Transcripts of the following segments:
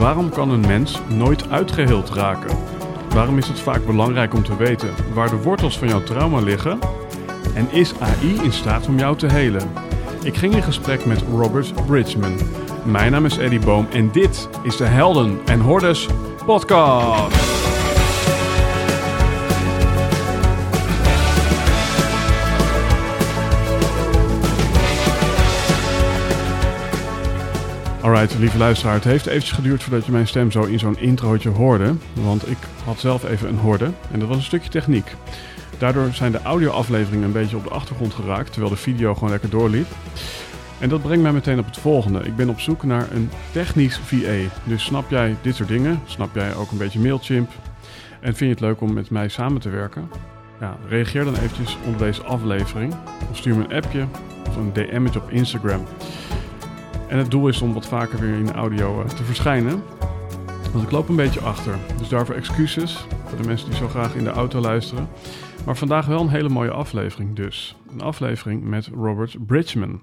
Waarom kan een mens nooit uitgeheeld raken? Waarom is het vaak belangrijk om te weten waar de wortels van jouw trauma liggen? En is AI in staat om jou te helen? Ik ging in gesprek met Robert Bridgman. Mijn naam is Eddie Boom en dit is de Helden en Hordes podcast. Alright, lieve luisteraar, het heeft eventjes geduurd voordat je mijn stem zo in zo'n introotje hoorde. Want ik had zelf even een horde en dat was een stukje techniek. Daardoor zijn de audioafleveringen een beetje op de achtergrond geraakt, terwijl de video gewoon lekker doorliep. En dat brengt mij meteen op het volgende. Ik ben op zoek naar een technisch VA. Dus snap jij dit soort dingen? Snap jij ook een beetje Mailchimp? En vind je het leuk om met mij samen te werken? Ja, reageer dan eventjes onder deze aflevering. Of stuur me een appje of een DM'tje op Instagram. En het doel is om wat vaker weer in de audio eh, te verschijnen. Want ik loop een beetje achter. Dus daarvoor excuses voor de mensen die zo graag in de auto luisteren. Maar vandaag wel een hele mooie aflevering dus. Een aflevering met Robert Bridgman.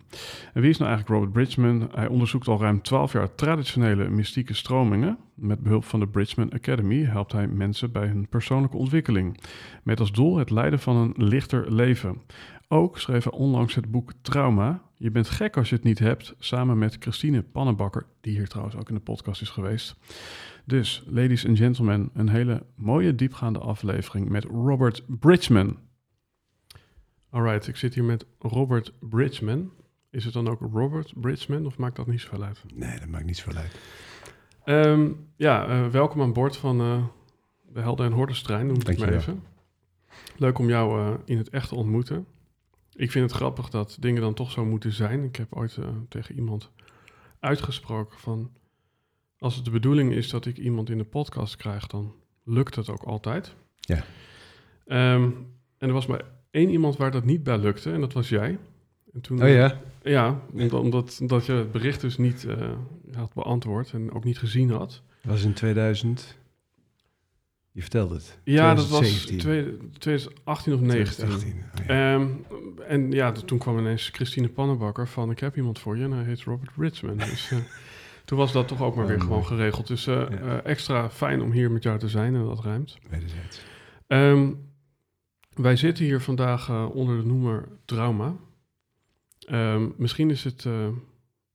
En wie is nou eigenlijk Robert Bridgman? Hij onderzoekt al ruim 12 jaar traditionele mystieke stromingen. Met behulp van de Bridgman Academy helpt hij mensen bij hun persoonlijke ontwikkeling. Met als doel het leiden van een lichter leven. Ook schreef hij onlangs het boek Trauma. Je bent gek als je het niet hebt, samen met Christine Pannenbakker, die hier trouwens ook in de podcast is geweest. Dus, ladies and gentlemen, een hele mooie diepgaande aflevering met Robert Bridgman. Alright, ik zit hier met Robert Bridgman. Is het dan ook Robert Bridgman of maakt dat niet zoveel uit? Nee, dat maakt niet zoveel uit. Ehm, ja, uh, welkom aan boord van uh, de Helden en Hordenstrein, noem ik het maar even. Leuk om jou uh, in het echt te ontmoeten. Ik vind het grappig dat dingen dan toch zo moeten zijn. Ik heb ooit tegen iemand uitgesproken van... als het de bedoeling is dat ik iemand in de podcast krijg... dan lukt het ook altijd. Ja. Um, en er was maar één iemand waar dat niet bij lukte en dat was jij. En toen, oh ja? Ja, omdat, omdat je het bericht dus niet uh, had beantwoord en ook niet gezien had. Dat was in 2000... Je vertelde het. Ja, 2017. dat was 2018 of 19. 2018, oh ja. um, en ja, toen kwam ineens Christine Pannenbakker van... ik heb iemand voor je en hij heet Robert Richmond. dus uh, toen was dat toch ook maar oh, weer mooi. gewoon geregeld. Dus uh, ja. uh, extra fijn om hier met jou te zijn en dat ruimt. Wederzijds. Um, wij zitten hier vandaag onder de noemer trauma. Um, misschien is het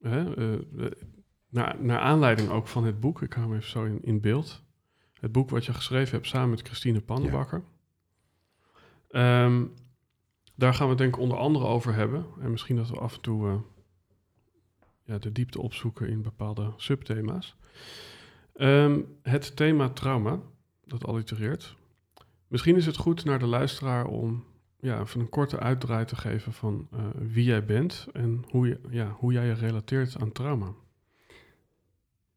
hè, naar, naar aanleiding ook van het boek. Ik hou hem even zo in, in beeld. Het boek wat je geschreven hebt samen met Christine Pannenbakker. Ja. Um, daar gaan we het denk ik onder andere over hebben. En misschien dat we af en toe uh, ja, de diepte opzoeken in bepaalde subthema's. Um, het thema trauma, dat allitereert. Misschien is het goed naar de luisteraar om ja, even een korte uitdraai te geven van uh, wie jij bent en hoe, je, ja, hoe jij je relateert aan trauma.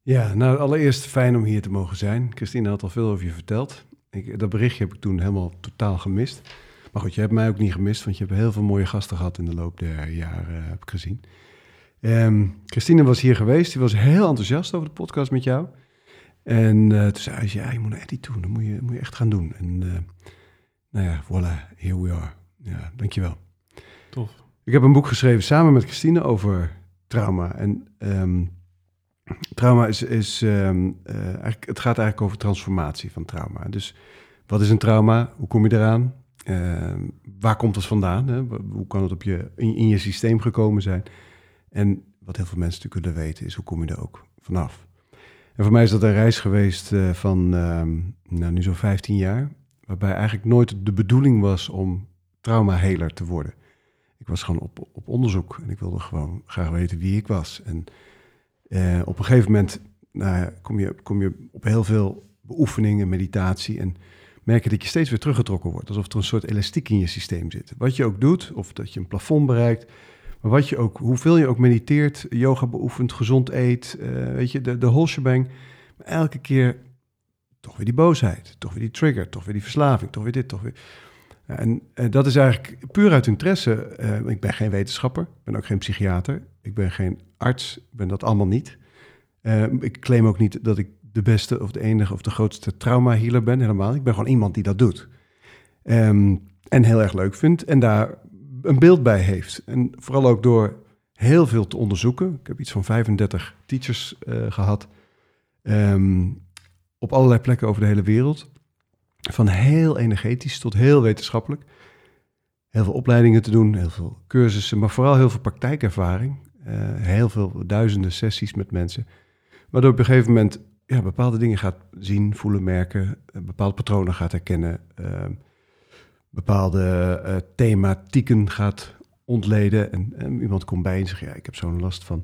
Ja, nou allereerst fijn om hier te mogen zijn. Christine had al veel over je verteld. Ik, dat berichtje heb ik toen helemaal totaal gemist. Maar goed, je hebt mij ook niet gemist, want je hebt heel veel mooie gasten gehad in de loop der jaren, heb ik gezien. Um, Christine was hier geweest, die was heel enthousiast over de podcast met jou. En uh, toen zei ze, ja, je moet naar Eddie toe, dat moet je, moet je echt gaan doen. En uh, nou ja, voilà, here we are. Ja, dankjewel. Tof. Ik heb een boek geschreven samen met Christine over trauma. En um, trauma is, is um, het gaat eigenlijk over transformatie van trauma. Dus wat is een trauma? Hoe kom je eraan? Uh, waar komt het vandaan? Hè? Hoe kan het op je, in, in, je systeem gekomen zijn? En wat heel veel mensen natuurlijk willen weten is, hoe kom je er ook vanaf? En voor mij is dat een reis geweest uh, van uh, nou, nu zo'n 15 jaar, waarbij eigenlijk nooit de bedoeling was om traumaheler te worden. Ik was gewoon op, op onderzoek en ik wilde gewoon graag weten wie ik was. En uh, op een gegeven moment nou, kom, je, kom je op heel veel beoefeningen, meditatie en merk je dat je steeds weer teruggetrokken wordt. Alsof er een soort elastiek in je systeem zit. Wat je ook doet, of dat je een plafond bereikt, maar wat je ook, hoeveel je ook mediteert, yoga beoefent, gezond eet, uh, weet je, de, de whole shebang. Maar elke keer toch weer die boosheid, toch weer die trigger, toch weer die verslaving, toch weer dit, toch weer... En uh, dat is eigenlijk puur uit interesse. Ik ben geen wetenschapper, ik ben ook geen psychiater, ik ben geen arts, ik ben dat allemaal niet. ik claim ook niet dat ik de beste of de enige of de grootste trauma-healer ben, helemaal. Ik ben gewoon iemand die dat doet. Um, en heel erg leuk vindt en daar een beeld bij heeft. En vooral ook door heel veel te onderzoeken. Ik heb iets van 35 teachers uh, gehad. Ehm, op allerlei plekken over de hele wereld. Van heel energetisch tot heel wetenschappelijk. Heel veel opleidingen te doen, heel veel cursussen, maar vooral heel veel praktijkervaring. Eh, heel veel duizenden sessies met mensen. Waardoor op een gegeven moment ja, bepaalde dingen gaat zien, voelen, merken. eh, bepaalde patronen gaat herkennen. ehm, bepaalde eh, thematieken gaat ontleden. En, iemand komt bij en zegt, ja, ik heb zo'n last van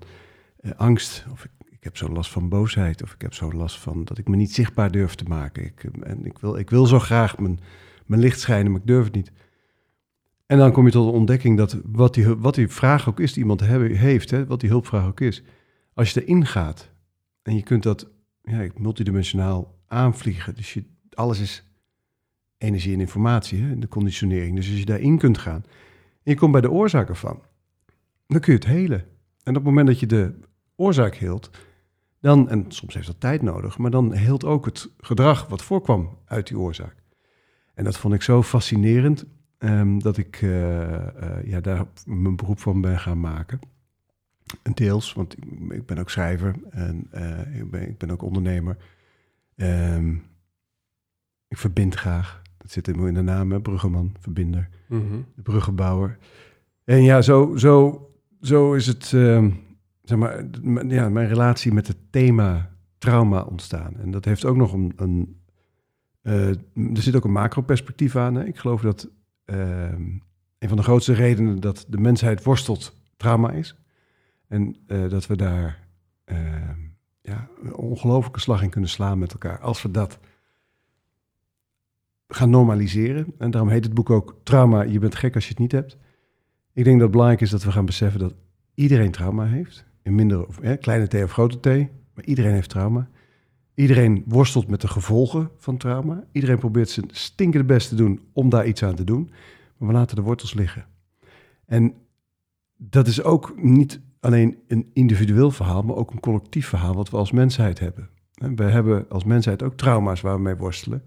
angst. Of ik, ik heb zo'n last van boosheid. Of ik heb zo'n last van dat ik me niet zichtbaar durf te maken. Ik, en ik wil, ik wil zo graag mijn, mijn licht schijnen, maar ik durf het niet. En dan kom je tot de ontdekking dat wat die, wat die vraag ook is die iemand heeft, hè, wat die hulpvraag ook is. Als je erin gaat en je kunt dat ja, multidimensionaal aanvliegen. Dus je, alles is energie en informatie, hè, de conditionering. Dus als je daarin kunt gaan en je komt bij de oorzaak ervan, dan kun je het helen. En op het moment dat je de oorzaak heelt, dan, en soms heeft dat tijd nodig, maar dan heelt ook het gedrag wat voorkwam uit die oorzaak. En dat vond ik zo fascinerend ehm, dat ik eh, eh, ja, daar mijn beroep van ben gaan maken. En deels, want ik, ik ben ook schrijver en eh, ik, ben, ik ben ook ondernemer. Ehm, ik verbind graag. Dat zit in de naam, hè? bruggeman, verbinder, Mhm. de bruggenbouwer. En ja, zo, zo, zo is het, ehm, zeg maar, ja, mijn relatie met het thema trauma ontstaan. En dat heeft ook nog een, een er zit ook een macro-perspectief aan. Hè? Ik geloof dat een van de grootste redenen dat de mensheid worstelt trauma is. En eh, dat we daar ehm, ja, een ongelofelijke slag in kunnen slaan met elkaar. Als we dat gaan normaliseren. En daarom heet het boek ook Trauma, je bent gek als je het niet hebt. Ik denk dat het belangrijk is dat we gaan beseffen dat iedereen trauma heeft. In minder of kleine t of grote t. Maar iedereen heeft trauma. Iedereen worstelt met de gevolgen van trauma. Iedereen probeert zijn stinkende best te doen om daar iets aan te doen. Maar we laten de wortels liggen. En dat is ook niet alleen een individueel verhaal, maar ook een collectief verhaal wat we als mensheid hebben. En We hebben als mensheid ook trauma's waar we mee worstelen,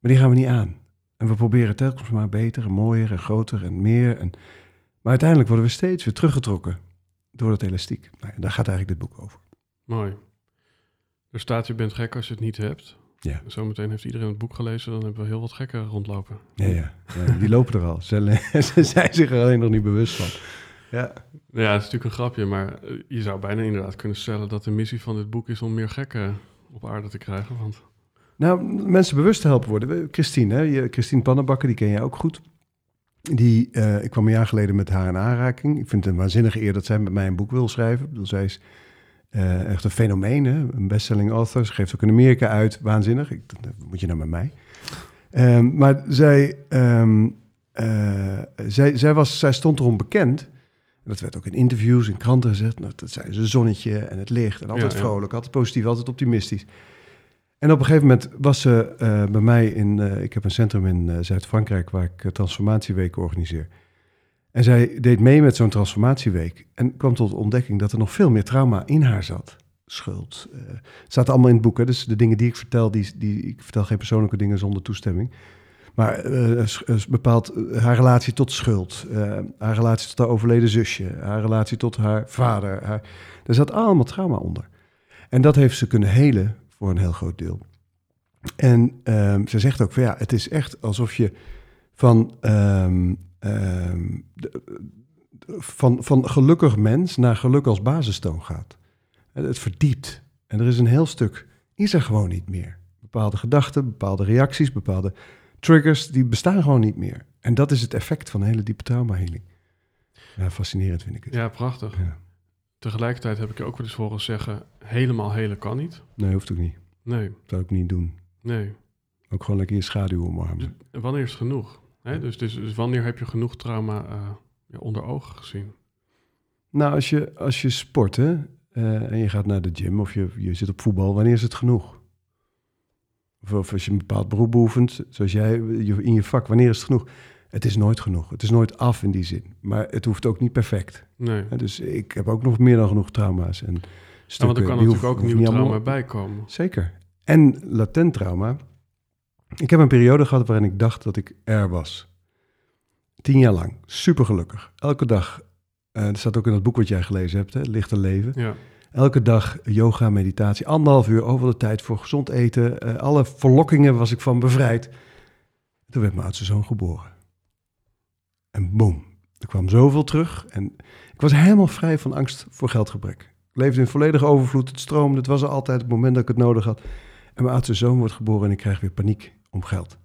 maar die gaan we niet aan. En we proberen telkens maar beter en mooier en groter en meer. En... Maar uiteindelijk worden we steeds weer teruggetrokken door dat elastiek. Nou, daar gaat eigenlijk dit boek over. Mooi. Er staat, je bent gek als je het niet hebt. Ja. Zometeen heeft iedereen het boek gelezen, dan hebben we heel wat gekken rondlopen. Ja, ja. ja die lopen er al. Ze, ze zijn zich er alleen nog niet bewust van. Ja. Ja, het is natuurlijk een grapje, maar eh, je zou bijna inderdaad kunnen stellen dat de missie van dit boek is om meer gekken op aarde te krijgen. Want Nou, mensen bewust te helpen worden. Christine, hè, Christine Pannenbakker, die ken jij ook goed. Die, eh, ik kwam een jaar geleden met haar in aanraking. Ik vind het een waanzinnige eer dat zij met mij een boek wil schrijven. Ik bedoel, zij is eh, echt een fenomeen, hè? een bestselling author. Ze geeft ook in Amerika uit, waanzinnig. Ik, moet je nou met mij. Ehm, maar zij, ehm, eh, zij, zij, was, zij stond erom bekend. En dat werd ook in interviews, in kranten gezegd. Nou, dat zei ze, zonnetje en het licht. En altijd Ja, ja. vrolijk, altijd positief, altijd optimistisch. En op een gegeven moment was ze eh, bij mij in... ik heb een centrum in Zuid-Frankrijk waar ik transformatieweken organiseer. En zij deed mee met zo'n transformatieweek. En kwam tot de ontdekking dat er nog veel meer trauma in haar zat. Schuld. eh het staat allemaal in het boek. Hè? Dus de dingen die ik vertel, die, die, ik vertel geen persoonlijke dingen zonder toestemming. Maar eh, bepaalt haar relatie tot schuld. haar relatie tot haar overleden zusje. Haar relatie tot haar vader. Haar, er zat allemaal trauma onder. En dat heeft ze kunnen helen voor een heel groot deel. En ehm, ze zegt ook van ja, het is echt alsof je van, ehm, de- de- van, van gelukkig mens naar geluk als basistoon gaat. Het verdiept. En er is een heel stuk, is er gewoon niet meer. Bepaalde gedachten, bepaalde reacties, bepaalde triggers, die bestaan gewoon niet meer. En dat is het effect van hele diepe traumahealing. Ja, fascinerend vind ik het. ja, prachtig. Ja. Tegelijkertijd heb ik je ook wel eens horen zeggen, helemaal helen kan niet. Nee, hoeft ook niet. Nee, zou ik niet doen. nee. Ook gewoon lekker je schaduw omarmen. Wanneer is het genoeg? Hè? Dus, dus, dus wanneer heb je genoeg trauma eh, onder ogen gezien? Nou, als je, als je sport hè, eh, en je gaat naar de gym of je, je zit op voetbal, wanneer is het genoeg? Of, of als je een bepaald beroep beoefent, zoals jij in je vak, wanneer is het genoeg? Het is nooit genoeg. Het is nooit af in die zin. Maar het hoeft ook niet perfect. Nee. Dus ik heb ook nog meer dan genoeg trauma's. En Ja, stukken, want er kan natuurlijk ook nieuw trauma allemaal- bij komen. Zeker. En latent trauma. Ik heb een periode gehad waarin ik dacht dat ik er was. Tien jaar lang. Super gelukkig. Elke dag. eh dat staat ook in het boek wat jij gelezen hebt, hè? Licht en Leven. Ja, Elke dag yoga, meditatie, anderhalf uur over de tijd voor gezond eten. Eh, alle verlokkingen was ik van bevrijd. Toen werd mijn oudste zoon geboren. En boom, er kwam zoveel terug. En ik was helemaal vrij van angst voor geldgebrek. Ik leefde in volledige overvloed, het stroomde, het was er altijd het moment dat ik het nodig had. En mijn oudste zoon wordt geboren en ik krijg weer paniek om geld.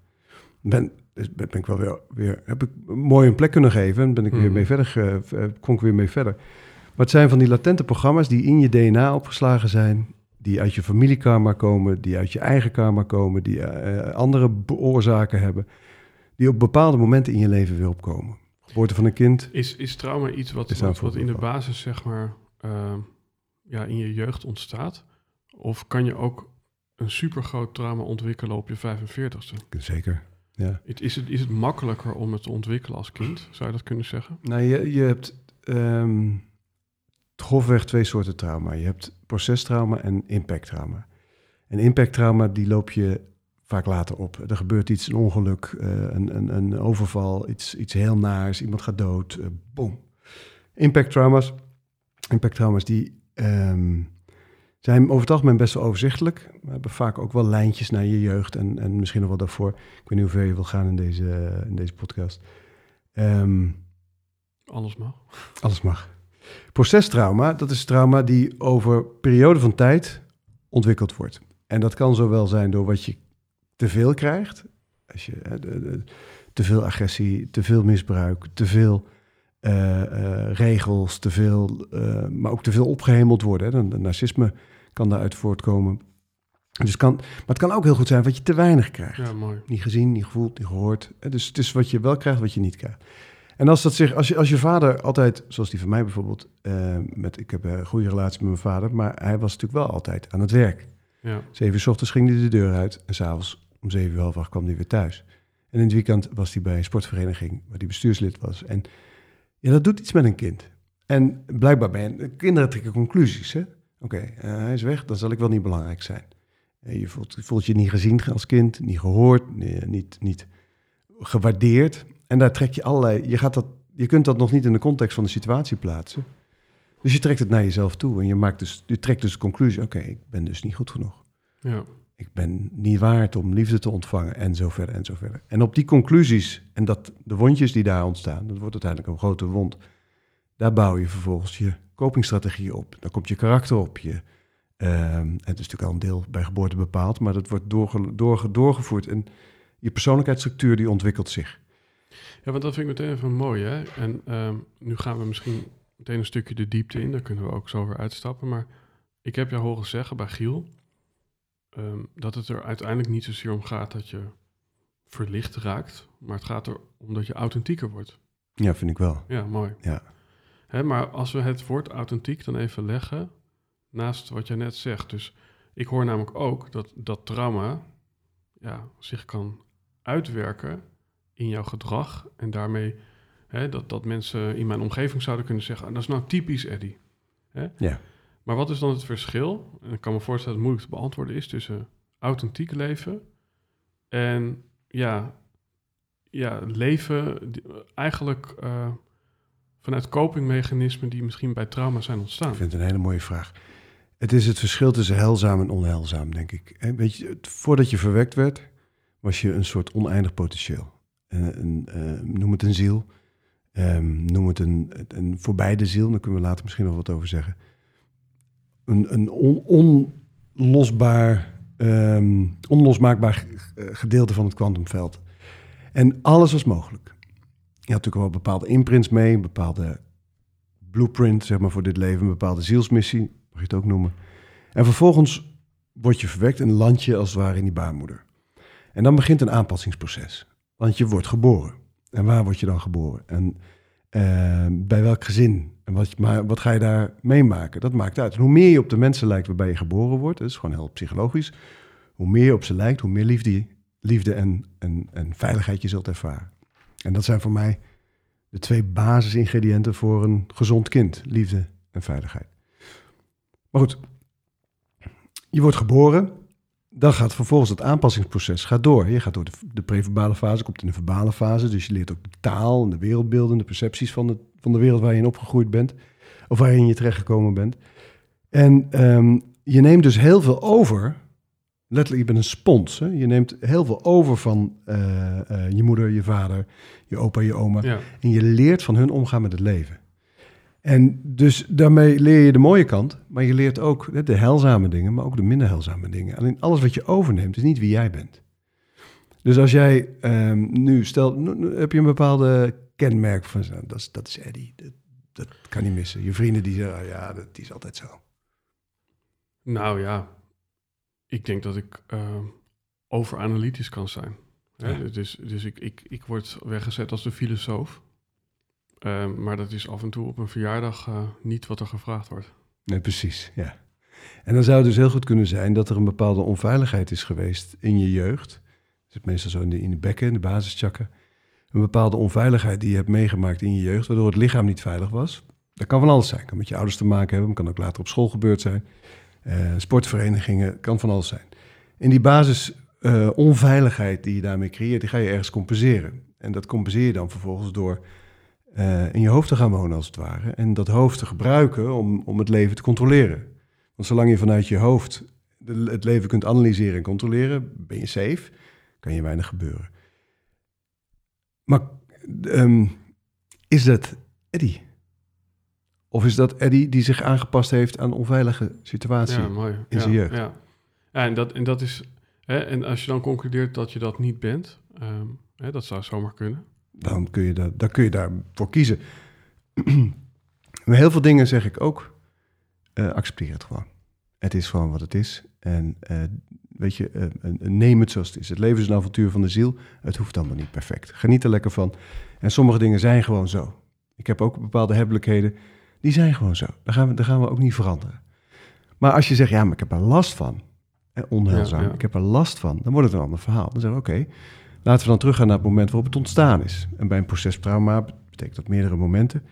Ben, dus ben ik wel weer, weer heb ik mooi een plek kunnen geven en ben ik weer Mhm. mee verder, ge- eh, kon ik weer mee verder. Maar het zijn van die latente programma's die in je DNA opgeslagen zijn, die uit je familiekarma komen, die uit je eigen karma komen, die eh, andere oorzaken hebben, die op bepaalde momenten in je leven weer opkomen. Geboorte van een kind, Is, is trauma iets wat, Is wat, in de basis, zeg maar, ehm, ja, in je jeugd ontstaat? Of kan je ook een supergroot trauma ontwikkelen op je 45ste? zeker. Ja. Het- Is het, is het makkelijker om het te ontwikkelen als kind? Zou je dat kunnen zeggen? Nou, je, je hebt ehm, grofweg twee soorten trauma. Je hebt procestrauma en impacttrauma. En impacttrauma, die loop je vaak later op. Er gebeurt iets, een ongeluk, eh, een, een, een overval, iets, iets heel naars, iemand gaat dood, eh boom. Impacttrauma's, impacttrauma's die ehm, zijn over het algemeen best wel overzichtelijk. We hebben vaak ook wel lijntjes naar je jeugd en, en misschien nog wel daarvoor. Ik weet niet hoe ver je wil gaan in deze, in deze podcast. Ehm, Alles mag. alles mag. Procestrauma, dat is trauma die over periode van tijd ontwikkeld wordt. En dat kan zowel zijn door wat je te veel krijgt, als je hè, de- de- te veel agressie, te veel misbruik, te veel eh, eh, regels, te veel, eh, maar ook te veel opgehemeld worden. Hè. De narcisme kan daaruit voortkomen. Dus kan, maar het kan ook heel goed zijn wat je te weinig krijgt. Ja, mooi. Niet gezien, niet gevoeld, niet gehoord. Eh, Dus het is wat je wel krijgt, wat je niet krijgt. En als, dat zich, als, je, als je vader altijd, zoals die van mij bijvoorbeeld, eh, met, ik heb een goede relatie met mijn vader, maar hij was natuurlijk wel altijd aan het werk. Ja, Zeven uur 's ochtends ging hij de deur uit en s'avonds om zeven uur half acht kwam hij weer thuis. En in het weekend was hij bij een sportvereniging waar hij bestuurslid was. En ja, dat doet iets met een kind. En blijkbaar ben kinderen trekken conclusies. hè. Oké, eh, hij is weg, dan zal ik wel niet belangrijk zijn. Eh, je, voelt, je voelt je niet gezien als kind, niet gehoord, niet, niet gewaardeerd. En daar trek je allerlei. Je, gaat dat, je kunt dat nog niet in de context van de situatie plaatsen. Dus je trekt het naar jezelf toe en je, maakt dus, je trekt dus de conclusie: oké, ik ben dus niet goed genoeg. ja. Ik ben niet waard om liefde te ontvangen en zo verder en zo verder. En op die conclusies en dat, de wondjes die daar ontstaan, dat wordt uiteindelijk een grote wond. Daar bouw je vervolgens je copingstrategie op. Daar komt je karakter op. Je, ehm, het is natuurlijk al een deel bij geboorte bepaald, maar dat wordt doorge, doorge, doorgevoerd. En je persoonlijkheidsstructuur die ontwikkelt zich. Ja, want dat vind ik meteen even mooi, hè? En ehm, nu gaan we misschien meteen een stukje de diepte in. Daar kunnen we ook zo weer uitstappen. Maar ik heb jou horen zeggen bij Giel... ehm, dat het er uiteindelijk niet zozeer om gaat dat je verlicht raakt... maar het gaat erom dat je authentieker wordt. Ja, vind ik wel. Ja, mooi. Ja. Hè, maar als we het woord authentiek dan even leggen... naast wat jij net zegt... dus ik hoor namelijk ook dat dat trauma ja, zich kan uitwerken in jouw gedrag. En daarmee hè, dat, dat mensen in mijn omgeving zouden kunnen zeggen: "Ah, dat is nou typisch Eddie. Hè? Ja. Maar wat is dan het verschil? En ik kan me voorstellen dat het moeilijk te beantwoorden is tussen authentiek leven en ja, ja leven eigenlijk eh, vanuit copingmechanismen die misschien bij trauma zijn ontstaan. Ik vind het een hele mooie vraag. Het is het verschil tussen heilzaam en onheilzaam, denk ik. Weet je, voordat je verwekt werd, was je een soort oneindig potentieel. Een, een, eh, noem het een ziel. Ehm, noem het een, een voorbijde ziel. Daar kunnen we later misschien nog wat over zeggen. Een, een on- onlosbaar, ehm, onlosmaakbaar eh, gedeelte van het kwantumveld. En alles was mogelijk. Je had natuurlijk wel bepaalde imprints mee, een bepaalde blueprint zeg maar, voor dit leven, een bepaalde zielsmissie, mag je het ook noemen. En vervolgens word je verwekt en land je als het ware in die baarmoeder. En dan begint een aanpassingsproces. Want je wordt geboren. En waar word je dan geboren? En eh, bij welk gezin? En wat, maar wat ga je daar meemaken? Dat maakt uit. En hoe meer je op de mensen lijkt waarbij je geboren wordt, dat is gewoon heel psychologisch. Hoe meer je op ze lijkt, hoe meer liefde, liefde en, en, en veiligheid je zult ervaren. En dat zijn voor mij de twee basisingrediënten voor een gezond kind: liefde en veiligheid. Maar goed, je wordt geboren. Dan gaat vervolgens het aanpassingsproces gaat door. Je gaat door de, de preverbale fase, komt in de verbale fase. Dus je leert ook de taal en de wereldbeelden, de percepties van de, van de wereld waar je opgegroeid bent. Of waarin je terechtgekomen bent. En ehm, je neemt dus heel veel over. Letterlijk, je bent een spons. Hè? Je neemt heel veel over van eh, eh, je moeder, je vader, je opa, je oma. Ja. En je leert van hun omgaan met het leven. En dus daarmee leer je de mooie kant, maar je leert ook de heilzame dingen, maar ook de minder heilzame dingen. Alleen alles wat je overneemt is niet wie jij bent. Dus als jij ehm, nu, stel, nu- nu heb je een bepaalde kenmerk van, nou, dat is, dat is Eddie, dat, dat kan niet missen. Je vrienden die zeggen, ah, ja, dat die is altijd zo. Nou ja, ik denk dat ik eh, overanalytisch kan zijn. Hè? Dus, dus ik, ik, ik word weggezet als de filosoof. Eh, maar dat is af en toe op een verjaardag eh, niet wat er gevraagd wordt. Nee, precies, ja. En dan zou het dus heel goed kunnen zijn dat er een bepaalde onveiligheid is geweest in je jeugd. Dat zit meestal zo in de, in de bekken, in de basischakken. Een bepaalde onveiligheid die je hebt meegemaakt in je jeugd, waardoor het lichaam niet veilig was. Dat kan van alles zijn. Kan met je ouders te maken hebben, kan ook later op school gebeurd zijn. Eh, sportverenigingen, kan van alles zijn. In die basis eh, die je daarmee creëert, die ga je ergens compenseren. En dat compenseer je dan vervolgens door eh, in je hoofd te gaan wonen, als het ware. En dat hoofd te gebruiken om, om het leven te controleren. Want zolang je vanuit je hoofd het leven kunt analyseren en controleren, ben je safe, kan je weinig gebeuren. Maar ehm, is dat Eddie? Of is dat Eddie die zich aangepast heeft aan onveilige situatie? Ja, mooi. in ja, zijn jeugd. Ja, ja en, dat, en dat is... Hè, en als je dan concludeert dat je dat niet bent... ehm, hè, dat zou zomaar kunnen. dan kun je, dat, dan kun je daarvoor kiezen. maar heel veel dingen zeg ik ook, eh, accepteer het gewoon. Het is gewoon wat het is. En eh, weet je, eh, neem het zoals het is. Het leven is een avontuur van de ziel. Het hoeft allemaal niet perfect. Geniet er lekker van. En sommige dingen zijn gewoon zo. Ik heb ook bepaalde hebbelijkheden, die zijn gewoon zo. Daar gaan we, daar gaan we ook niet veranderen. Maar als je zegt, ja, maar ik heb er last van. Eh, onheilzaam, Ja, ja. ik heb er last van. Dan wordt het een ander verhaal. Dan zeggen we, oké, Laten we dan teruggaan naar het moment waarop het ontstaan is. En bij een procestrauma betekent dat meerdere momenten.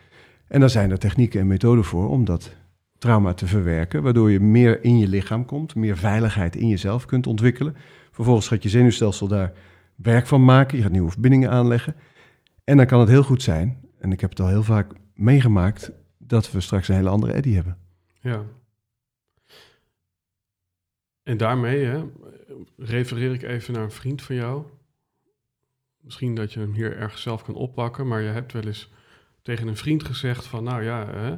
En daar zijn er technieken en methoden voor om dat trauma te verwerken, waardoor je meer in je lichaam komt, meer veiligheid in jezelf kunt ontwikkelen. Vervolgens gaat je zenuwstelsel daar werk van maken, je gaat nieuwe verbindingen aanleggen. En dan kan het heel goed zijn, en ik heb het al heel vaak meegemaakt, dat we straks een hele andere Eddie hebben. Ja. En daarmee hè, refereer ik even naar een vriend van jou. Misschien dat je hem hier ergens zelf kan oppakken, maar je hebt wel eens tegen een vriend gezegd van, nou ja, hè,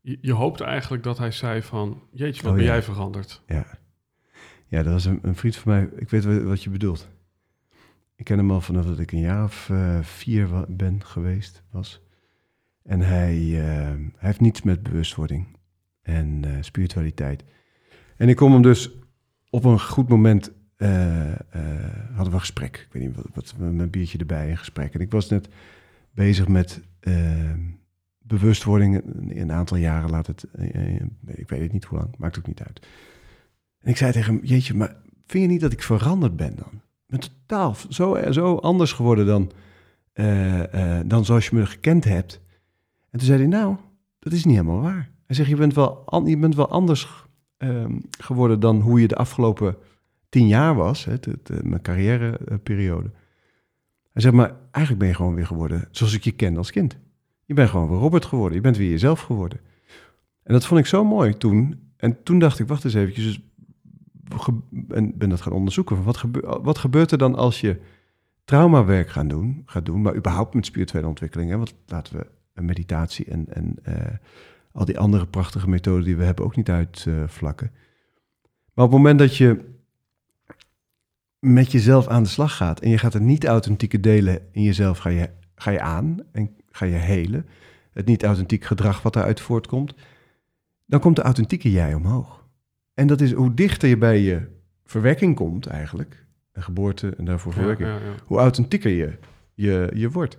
je, je hoopte eigenlijk dat hij zei van, jeetje, wat Oh, ben ja. jij veranderd? Ja, ja dat was een, een vriend van mij. Ik weet wa- wat je bedoelt. Ik ken hem al vanaf dat ik een jaar of eh, vier ben geweest, was. En hij, eh, hij heeft niets met bewustwording en eh, spiritualiteit. En ik kom hem dus op een goed moment, eh, hadden we een gesprek. Ik weet niet, wat, wat, met een biertje erbij, een gesprek. En ik was net bezig met bewustwording, een, aantal jaren laat het, ik weet het niet hoe lang, maakt ook niet uit. En ik zei tegen hem, jeetje, maar vind je niet dat ik veranderd ben dan? Ben totaal zo, zo anders geworden dan, dan zoals je me gekend hebt. En toen zei hij, nou, dat is niet helemaal waar. Hij zegt, je bent wel, je bent wel anders ehm, geworden dan hoe je de afgelopen tien jaar was, hè, eh, mijn carrièreperiode. Hij zegt, maar eigenlijk ben je gewoon weer geworden zoals ik je kende als kind. Je bent gewoon weer Robert geworden, je bent weer jezelf geworden. En dat vond ik zo mooi toen. En toen dacht ik, wacht eens eventjes, dus en ben dat gaan onderzoeken. Wat, gebe- wat gebeurt er dan als je traumawerk gaan doen, gaat doen, maar überhaupt met spirituele ontwikkeling? Hè? Want laten we meditatie en, en eh, al die andere prachtige methoden die we hebben ook niet uitvlakken. maar op het moment dat je met jezelf aan de slag gaat en je gaat er niet authentieke delen in jezelf, ga je, ga je aan en ga je helen. Het niet authentiek gedrag wat daaruit voortkomt, dan komt de authentieke jij omhoog. En dat is hoe dichter je bij je verwekking komt eigenlijk, een geboorte en daarvoor Ja, verwekking, ja, ja. hoe authentieker je, je, je wordt.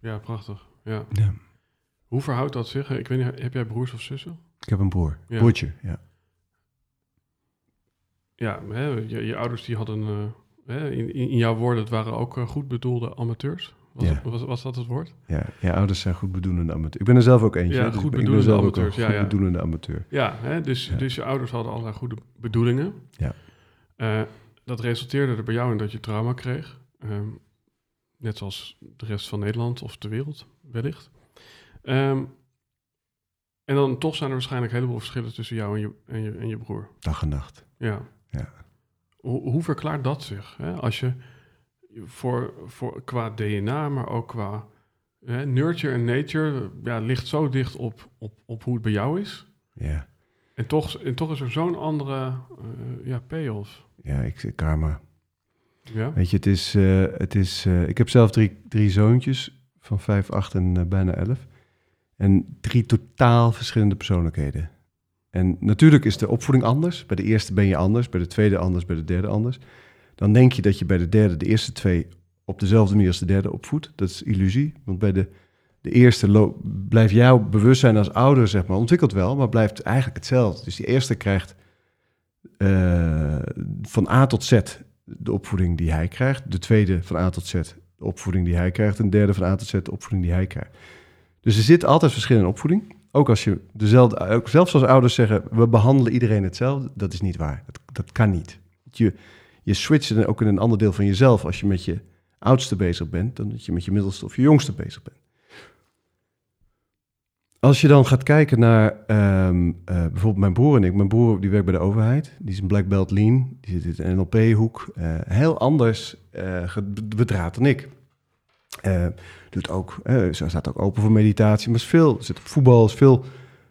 ja, prachtig. Ja. Ja. Hoe verhoudt dat zich? Ik weet niet, heb jij broers of zussen? Ik heb een broer, Ja. broertje, ja. Ja, hè, je, je ouders die hadden, eh, hè, in, in jouw woorden, het waren ook eh, goed bedoelde amateurs. Was, Ja. was, was dat het woord? Ja, ja, ouders zijn goed bedoelende amateurs. Ik ben er zelf ook eentje. Ja, dus goed ik ben zelf ook een ja, ja. bedoelende amateur. Ja, hè, dus, dus je ouders hadden allerlei goede bedoelingen. Ja. Eh, dat resulteerde er bij jou in dat je trauma kreeg. Ehm, net zoals de rest van Nederland of de wereld, wellicht. Ehm, En dan toch zijn er waarschijnlijk een heleboel verschillen tussen jou en je, en je, en je broer. Dag en nacht. Ja. Ja. Hoe, hoe verklaart dat zich? Hè? Als je voor, voor, qua DNA, maar ook qua hè, nurture en nature, ja, ligt zo dicht op, op, op hoe het bij jou is. Ja, En toch, en toch is er zo'n andere eh, ja, payoff. ja ik, karma. Ja? Weet je, het is, eh, het is eh, ik heb zelf drie, drie zoontjes van vijf, acht en eh, bijna elf. En drie totaal verschillende persoonlijkheden. En natuurlijk is de opvoeding anders. Bij de eerste ben je anders, bij de tweede anders, bij de derde anders. Dan denk je dat je bij de derde de eerste twee op dezelfde manier als de derde opvoedt. Dat is illusie, want bij de, de eerste blijft jouw bewustzijn als ouder, zeg maar, ontwikkelt wel, maar blijft eigenlijk hetzelfde. Dus die eerste krijgt eh, van A tot Z de opvoeding die hij krijgt. De tweede van A tot Z opvoeding die hij krijgt. En de derde van A tot Z opvoeding die hij krijgt. Dus er zit altijd verschil in opvoeding. Ook als je dezelfde, ook zelfs als ouders zeggen, we behandelen iedereen hetzelfde, dat is niet waar. Dat, dat kan niet. Je, je switcht dan ook in een ander deel van jezelf als je met je oudste bezig bent, dan dat je met je middelste of je jongste bezig bent. Als je dan gaat kijken naar ehm, eh, bijvoorbeeld mijn broer en ik. Mijn broer die werkt bij de overheid. Die is een black belt lean. Die zit in een NLP-hoek. Eh, heel anders ge- bedraad dan ik. Doet ook, ze staat ook open voor meditatie. Maar is veel, zit op voetbal, is veel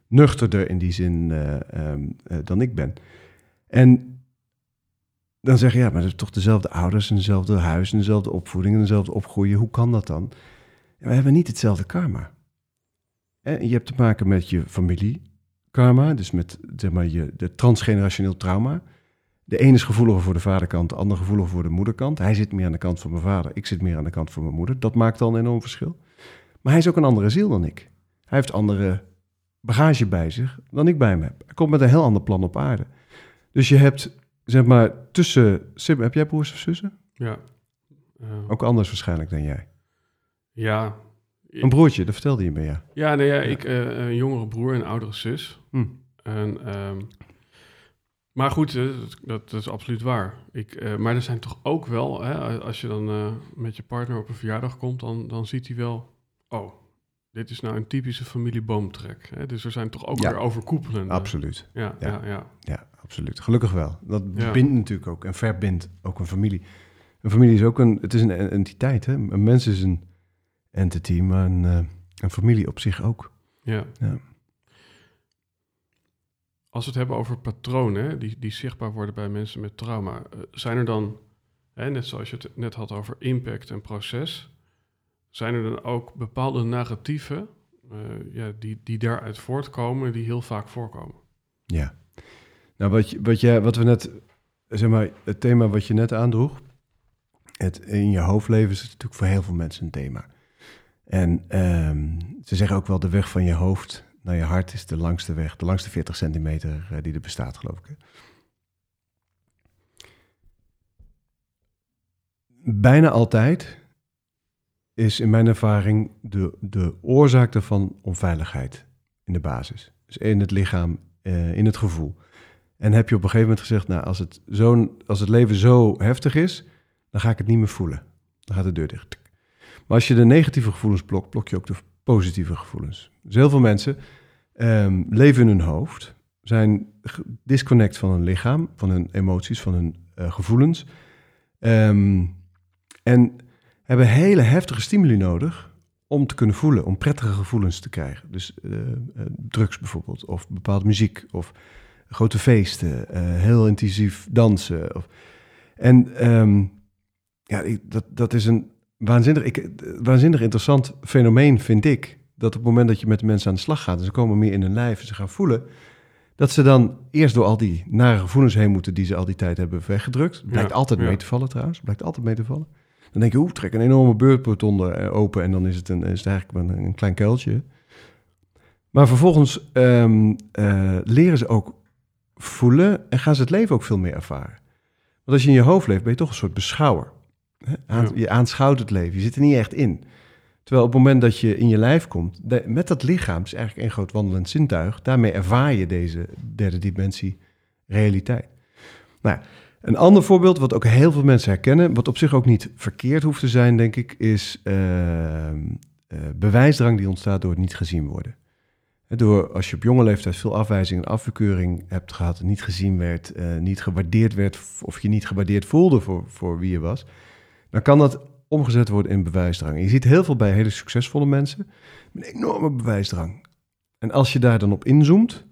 nuchterder in die zin eh, ehm, eh, dan ik ben. En dan zeg je, ja, maar toch dezelfde ouders en dezelfde huis en dezelfde opvoeding en dezelfde opgroeien. Hoe kan dat dan? We hebben niet hetzelfde karma. En je hebt te maken met je familie karma, dus met zeg maar, je, de transgenerationeel trauma. De ene is gevoeliger voor de vaderkant, de ander gevoeliger voor de moederkant. Hij zit meer aan de kant van mijn vader, ik zit meer aan de kant van mijn moeder. Dat maakt al een enorm verschil. Maar hij is ook een andere ziel dan ik. Hij heeft andere bagage bij zich dan ik bij me heb. Hij komt met een heel ander plan op aarde. Dus je hebt, zeg maar, tussen... Sim, heb jij broers of zussen? Ja. Ook anders waarschijnlijk dan jij. ja. Een broertje, dat vertelde je me, ja. Ja, nee, ja, ik, eh, een jongere broer en een oudere zus. Hm. En, ehm, maar goed, eh, dat, dat, is absoluut waar. Ik, eh, maar er zijn toch ook wel, hè, als je dan met je partner op een verjaardag komt, dan, dan ziet hij wel, oh, dit is nou een typische familieboomtrek. Hè? Dus er zijn toch ook Ja. weer overkoepelende. Absoluut. Ja, Ja. ja. Ja, absoluut. Gelukkig wel. Dat bindt natuurlijk ook en verbindt ook een familie. Een familie is ook een, het is een entiteit. Hè? Een mens is een entity, maar een, een familie op zich ook. ja. Ja. Als we het hebben over patronen die, die zichtbaar worden bij mensen met trauma, eh, zijn er dan, hè, net zoals je het net had over impact en proces, zijn er dan ook bepaalde narratieven eh, ja, die, die daaruit voortkomen, die heel vaak voorkomen? Ja. Nou, wat, je, wat, jij, wat we net, zeg maar, het thema wat je net aandroeg, het in je hoofdleven is het natuurlijk voor heel veel mensen een thema. En ehm, ze zeggen ook wel, de weg van je hoofd naar je hart is de langste weg, de langste 40 centimeter eh, die er bestaat, geloof ik. Bijna altijd is in mijn ervaring de, de oorzaak daarvan onveiligheid in de basis. Dus in het lichaam, eh, in het gevoel. En heb je op een gegeven moment gezegd, nou, als het, zo'n, als het leven zo heftig is, dan ga ik het niet meer voelen. Dan gaat de deur dicht. Als je de negatieve gevoelens blokt, blok je ook de positieve gevoelens. Dus heel veel mensen ehm, leven in hun hoofd, zijn disconnect van hun lichaam, van hun emoties, van hun eh, gevoelens. Ehm, en hebben hele heftige stimuli nodig om te kunnen voelen, om prettige gevoelens te krijgen. Dus eh, eh, drugs bijvoorbeeld, of bepaalde muziek, of grote feesten, heel intensief dansen. Of, en ehm, ja, dat, dat is een waanzinnig, ik, waanzinnig interessant fenomeen, vind ik. Dat op het moment dat je met de mensen aan de slag gaat en ze komen meer in hun lijf en ze gaan voelen, dat ze dan eerst door al die nare gevoelens heen moeten die ze al die tijd hebben weggedrukt. Blijkt Ja, altijd ja. mee te vallen trouwens, blijkt altijd mee te vallen. Dan denk je, oeh, trek een enorme beurtput onder eh, open en dan is het, een, is het eigenlijk een, een klein kuiltje. Maar vervolgens ehm, eh, leren ze ook voelen en gaan ze het leven ook veel meer ervaren. Want als je in je hoofd leeft, ben je toch een soort beschouwer. Aan-. Je aanschouwt het leven, je zit er niet echt in. Terwijl op het moment dat je in je lijf komt, met dat lichaam, het is eigenlijk één groot wandelend zintuig, daarmee ervaar je deze derde dimensie realiteit. Nou, een ander voorbeeld wat ook heel veel mensen herkennen, wat op zich ook niet verkeerd hoeft te zijn, denk ik, is ehm, eh, bewijsdrang die ontstaat door het niet gezien worden. Door als je op jonge leeftijd veel afwijzing en afkeuring hebt gehad, niet gezien werd, eh, niet gewaardeerd werd, of je niet gewaardeerd voelde voor, voor wie je was, dan kan dat omgezet worden in bewijsdrang. Je ziet heel veel bij hele succesvolle mensen een enorme bewijsdrang. En als je daar dan op inzoomt,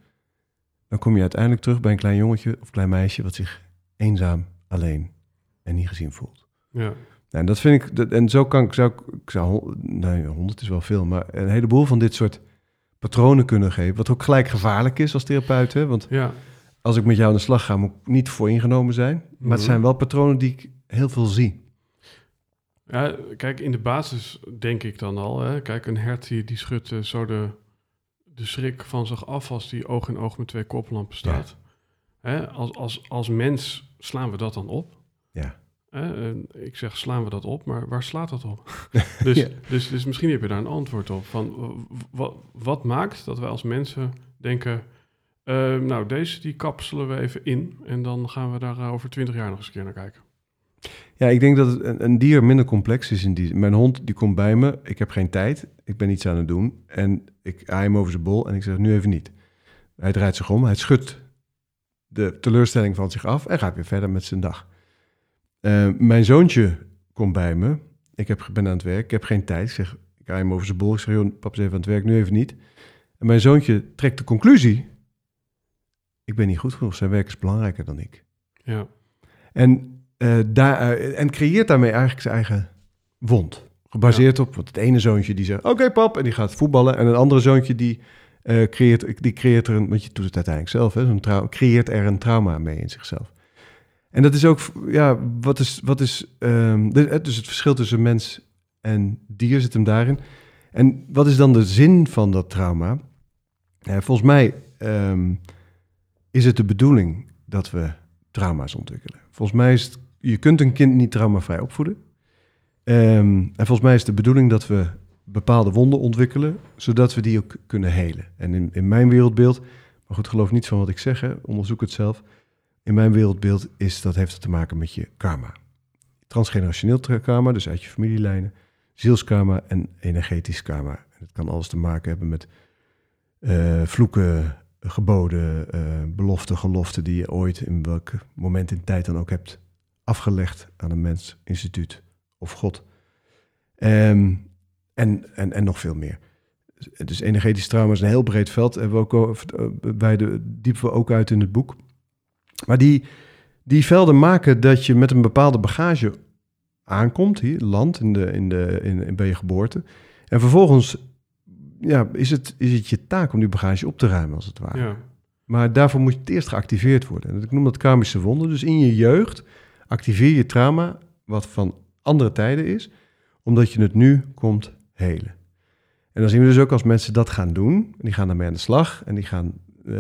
dan kom je uiteindelijk terug bij een klein jongetje of klein meisje wat zich eenzaam, alleen en niet gezien voelt. Ja. En dat vind ik, en zo kan ik, zou ik, zou, nee, honderd is wel veel, maar een heleboel van dit soort patronen kunnen geven, wat ook gelijk gevaarlijk is als therapeut. Hè? Want ja. als ik met jou aan de slag ga, moet ik niet voor ingenomen zijn. Maar het Mhm. zijn wel patronen die ik heel veel zie. Ja, kijk, in de basis denk ik dan al. Hè, kijk, een hert die, die schudt eh, zo de, de schrik van zich af als die oog in oog met twee koplampen staat. Hè, als, als, als mens slaan we dat dan op. Ja. Hè, ik zeg slaan we dat op, maar waar slaat dat op? dus, Ja. dus, dus misschien heb je daar een antwoord op. Van, wat, wat maakt dat wij als mensen denken... eh, nou, deze die kapselen we even in en dan gaan we daar eh, over twintig jaar nog eens een keer naar kijken. Ja, ik denk dat een, een dier minder complex is in die. Mijn hond die komt bij me. Ik heb geen tijd. Ik ben iets aan het doen. En ik haai hem over zijn bol en ik zeg nu even niet. Hij draait zich om. Hij schudt de teleurstelling van zich af en gaat weer verder met zijn dag. Eh, mijn zoontje komt bij me. Ik heb, ben aan het werk. Ik heb geen tijd. Ik zeg, ik haai hem over zijn bol. Ik zeg, joh, papa is even aan het werk, nu even niet. En mijn zoontje trekt de conclusie. Ik ben niet goed genoeg. Zijn werk is belangrijker dan ik. Ja, En, eh, daar, eh, en creëert daarmee eigenlijk zijn eigen wond. Gebaseerd op, want het ene zoontje die zegt, oké pap, en die gaat voetballen. En een andere zoontje die, eh, creëert, die creëert er een, want je doet het uiteindelijk zelf, hè, zo'n creëert er een trauma mee in zichzelf. En dat is ook, ja, wat is, wat is ehm, de- dus het verschil tussen mens en dier zit hem daarin. En wat is dan de zin van dat trauma? Volgens mij ehm, is het de bedoeling dat we trauma's ontwikkelen. Volgens mij is het, je kunt een kind niet traumavrij opvoeden. Ehm, en volgens mij is de bedoeling dat we bepaalde wonden ontwikkelen, zodat we die ook kunnen helen. En in, in mijn wereldbeeld, maar goed, geloof niet van wat ik zeg, onderzoek het zelf. In mijn wereldbeeld is dat heeft het te maken met je karma. Transgenerationeel tra- karma, dus uit je familielijnen, zielskarma en energetisch karma. En het kan alles te maken hebben met eh, vloeken, geboden, eh beloften, geloften die je ooit in welk moment in tijd dan ook hebt afgelegd aan een mens, instituut of God. Ehm, en, en, en nog veel meer. Dus energetisch trauma is een heel breed veld. Hebben we ook over, eh, bij de, diepen we ook uit in het boek. Maar die, die velden maken dat je met een bepaalde bagage aankomt, hier, land, in de, in de, in, in, bij je geboorte. En vervolgens ja, is, het, is het je taak om die bagage op te ruimen, als het ware. ja, Maar daarvoor moet het eerst geactiveerd worden. En ik noem dat karmische wonden. Dus in je jeugd activeer je trauma, wat van andere tijden is, omdat je het nu komt helen. En dan zien we dus ook als mensen dat gaan doen, en die gaan daarmee aan de slag en die gaan eh,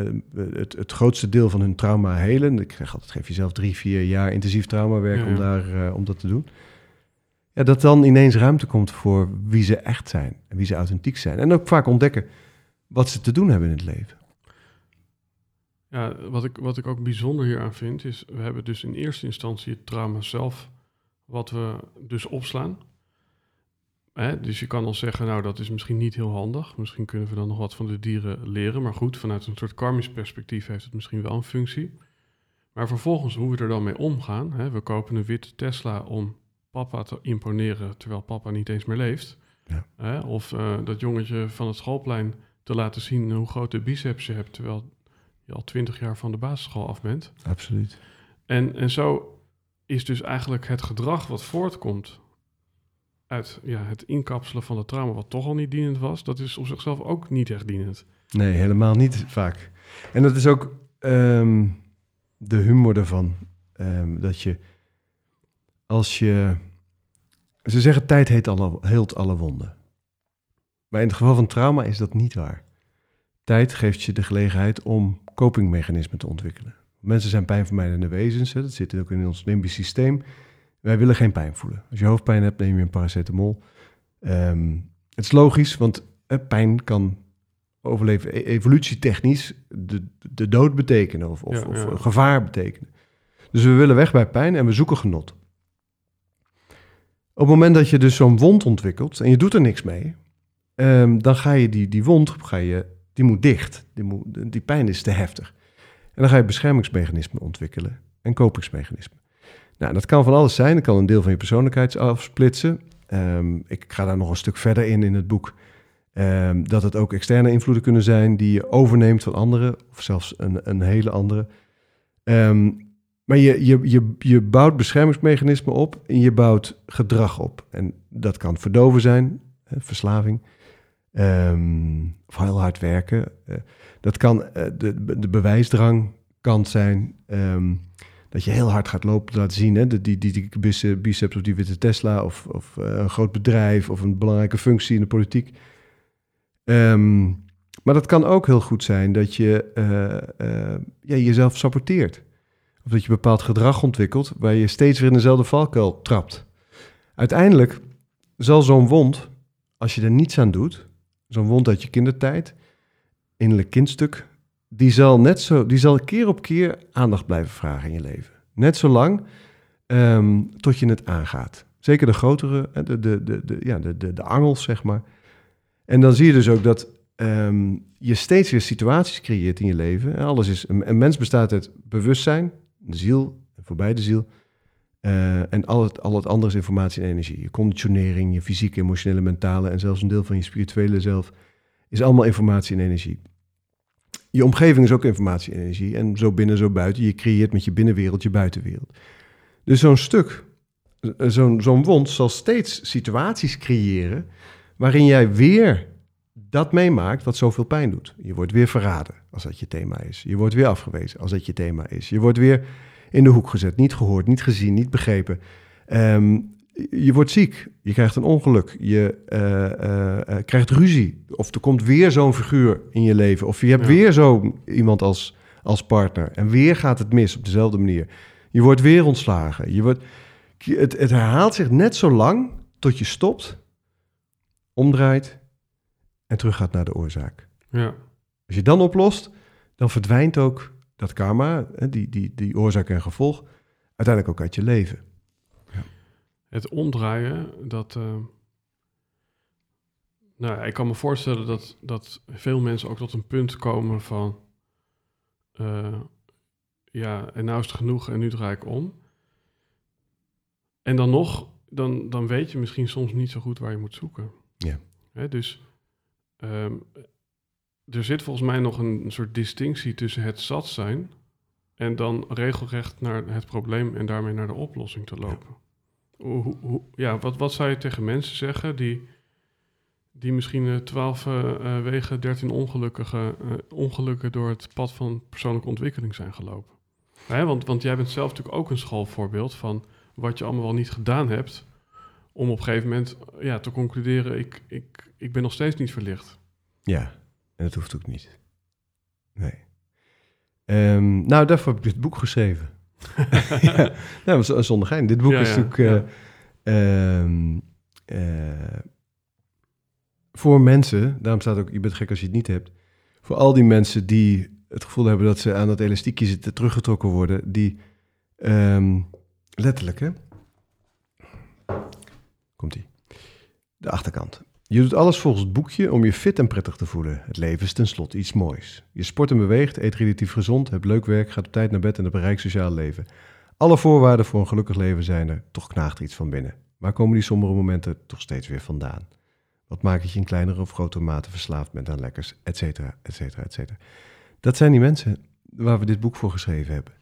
het, het grootste deel van hun trauma helen. Ik zeg altijd, geef jezelf drie, vier jaar intensief traumawerk Ja, om, daar, eh, om dat te doen. Ja, dat dan ineens ruimte komt voor wie ze echt zijn en wie ze authentiek zijn. En ook vaak ontdekken wat ze te doen hebben in het leven. Ja, wat ik, wat ik ook bijzonder hier aan vind, is we hebben dus in eerste instantie het trauma zelf, wat we dus opslaan. Hè, dus je kan al zeggen, nou dat is misschien niet heel handig. Misschien kunnen we dan nog wat van de dieren leren. Maar goed, vanuit een soort karmisch perspectief heeft het misschien wel een functie. Maar vervolgens hoe we er dan mee omgaan. Hè, we kopen een witte Tesla om papa te imponeren, terwijl papa niet eens meer leeft. Ja. Hè, of eh, dat jongetje van het schoolplein te laten zien hoe groot de biceps je hebt, terwijl je al twintig jaar van de basisschool af bent. Absoluut. En, en zo is dus eigenlijk het gedrag wat voortkomt uit ja, het inkapselen van het trauma, wat toch al niet dienend was, dat is op zichzelf ook niet echt dienend. Nee, helemaal niet vaak. En dat is ook ehm, de humor ervan. ehm, dat je, als je... Ze zeggen tijd heet alle, heelt alle wonden. Maar in het geval van trauma is dat niet waar. Tijd geeft je de gelegenheid om copingmechanismen te ontwikkelen. Mensen zijn pijnvermijdende wezens. Hè? Dat zit ook in ons limbisch systeem. Wij willen geen pijn voelen. Als je hoofdpijn hebt, neem je een paracetamol. Ehm, het is logisch, want eh, pijn kan overleven e- evolutietechnisch de, de dood betekenen of, of, Ja, of ja. gevaar betekenen. Dus we willen weg bij pijn en we zoeken genot. Op het moment dat je dus zo'n wond ontwikkelt en je doet er niks mee, ehm, dan ga je die, die wond ga je, die moet dicht. Die, moet, die pijn is te heftig. En dan ga je beschermingsmechanismen ontwikkelen en kopingsmechanismen. Nou, dat kan van alles zijn. Dat kan een deel van je persoonlijkheid afsplitsen. Ehm, ik ga daar nog een stuk verder in in het boek. Ehm, dat het ook externe invloeden kunnen zijn die je overneemt van anderen, of zelfs een, een hele andere. Ehm, maar je, je, je, je bouwt beschermingsmechanismen op en je bouwt gedrag op. En dat kan verdoven zijn, verslaving, of heel hard werken. Uh, dat kan uh, de, de bewijsdrang kant zijn. dat je heel hard gaat lopen laten zien. Hè? Die, die, biceps of die witte Tesla of, of uh, een groot bedrijf of een belangrijke functie in de politiek. Um, maar dat kan ook heel goed zijn dat je ja, jezelf saboteert. Of dat je bepaald gedrag ontwikkelt waar je steeds weer in dezelfde valkuil trapt. Uiteindelijk zal zo'n wond, als je er niets aan doet, zo'n wond uit je kindertijd, innerlijk kindstuk, die zal net zo, die zal keer op keer aandacht blijven vragen in je leven. Net zolang um, tot je het aangaat. Zeker de grotere, de, de, de, de, ja, de, de, de angels, zeg maar. En dan zie je dus ook dat um, je steeds weer situaties creëert in je leven. En alles is, een, een, mens bestaat uit bewustzijn, de ziel, voorbij de ziel. Uh, en al het, al het andere is informatie en energie. Je conditionering, je fysieke, emotionele, mentale en zelfs een deel van je spirituele zelf is allemaal informatie en energie. Je omgeving is ook informatie en energie. En zo binnen, zo buiten. Je creëert met je binnenwereld je buitenwereld. Dus zo'n stuk, zo'n zo'n wond zal steeds situaties creëren waarin jij weer dat meemaakt wat zoveel pijn doet. Je wordt weer verraden als dat je thema is. Je wordt weer afgewezen als dat je thema is. Je wordt weer in de hoek gezet, niet gehoord, niet gezien, niet begrepen. Um, je wordt ziek, je krijgt een ongeluk, je uh, uh, uh, krijgt ruzie. Of er komt weer zo'n figuur in je leven. Of je hebt ja. weer zo iemand als, als partner. En weer gaat het mis op dezelfde manier. Je wordt weer ontslagen. Je wordt, het, het herhaalt zich net zo lang tot je stopt omdraait en teruggaat naar de oorzaak. Ja. Als je dan oplost, dan verdwijnt ook dat karma, die, die, die oorzaak en gevolg, uiteindelijk ook uit je leven. Ja. Het omdraaien, dat. Uh, nou, ik kan me voorstellen dat, dat veel mensen ook tot een punt komen van. Uh, ja, en nou is het genoeg en nu draai ik om. En dan nog, dan, dan weet je misschien soms niet zo goed waar je moet zoeken. Ja. Hè, dus um, er zit volgens mij nog een, soort distinctie tussen het zat zijn en dan regelrecht naar het probleem en daarmee naar de oplossing te lopen. Ja, hoe, hoe, ja wat, wat zou je tegen mensen zeggen die, die misschien twaalf uh, uh, wegen, dertien ongelukkige uh, ongelukken door het pad van persoonlijke ontwikkeling zijn gelopen? Hè, want, want jij bent zelf natuurlijk ook een schoolvoorbeeld van wat je allemaal wel niet gedaan hebt om op een gegeven moment ja, te concluderen, ik, ik, ik ben nog steeds niet verlicht. Ja, en dat hoeft ook niet. Nee. Um, nou, daarvoor heb ik dit boek geschreven. ja, nou, zonder gein. Dit boek ja, is natuurlijk uh, um, uh, voor mensen, daarom staat ook, je bent gek als je het niet hebt, voor al die mensen die het gevoel hebben dat ze aan dat elastiekje zitten teruggetrokken worden, die um, letterlijk, hè, Komt-ie. De achterkant. Je doet alles volgens het boekje om je fit en prettig te voelen. Het leven is tenslotte iets moois. Je sport en beweegt, eet relatief gezond, hebt leuk werk, gaat op tijd naar bed en een bereikt sociaal leven. Alle voorwaarden voor een gelukkig leven zijn er, toch knaagt er iets van binnen. Waar komen die sombere momenten toch steeds weer vandaan? Wat maakt dat je in kleinere of grotere mate verslaafd bent aan lekkers, et cetera, et cetera, et cetera. Dat zijn die mensen waar we dit boek voor geschreven hebben.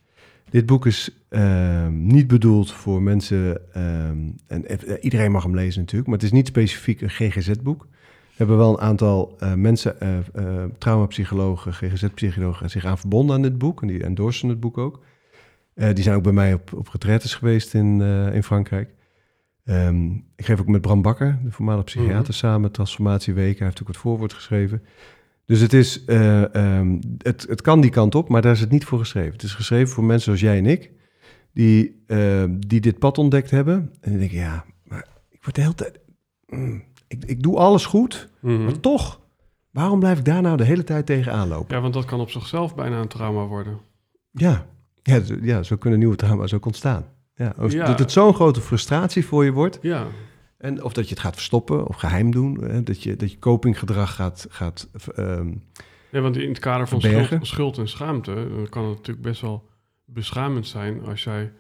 Dit boek is uh, niet bedoeld voor mensen, um, en uh, iedereen mag hem lezen natuurlijk, maar het is niet specifiek een GGZ-boek. We hebben wel een aantal uh, mensen, uh, traumapsychologen, GGZ-psychologen, zich aan verbonden aan dit boek en die endorsen het boek ook. die zijn ook bij mij op, op retraites geweest in, in Frankrijk. Um, ik geef ook met Bram Bakker, de voormalige psychiater, mm -hmm. samen Transformatieweek. Hij heeft ook het voorwoord geschreven. Dus het, is, uh, um, het, het kan die kant op, maar daar is het niet voor geschreven. Het is geschreven voor mensen zoals jij en ik, die, uh, die dit pad ontdekt hebben. En die denken, ja, maar ik word de hele tijd... Mm, ik, ik doe alles goed, mm -hmm. maar toch, waarom blijf ik daar nou de hele tijd tegenaan lopen? Ja, want dat kan op zichzelf bijna een trauma worden. Ja, ja, ja zo kunnen nieuwe trauma's ook ontstaan. Ja, ja. Dat het zo'n grote frustratie voor je wordt... Ja. En of dat je het gaat verstoppen of geheim doen. Hè? Dat, je, dat je copinggedrag gaat, gaat um, Nee, want in het kader van schuld, schuld en schaamte dan kan het natuurlijk best wel beschamend zijn als jij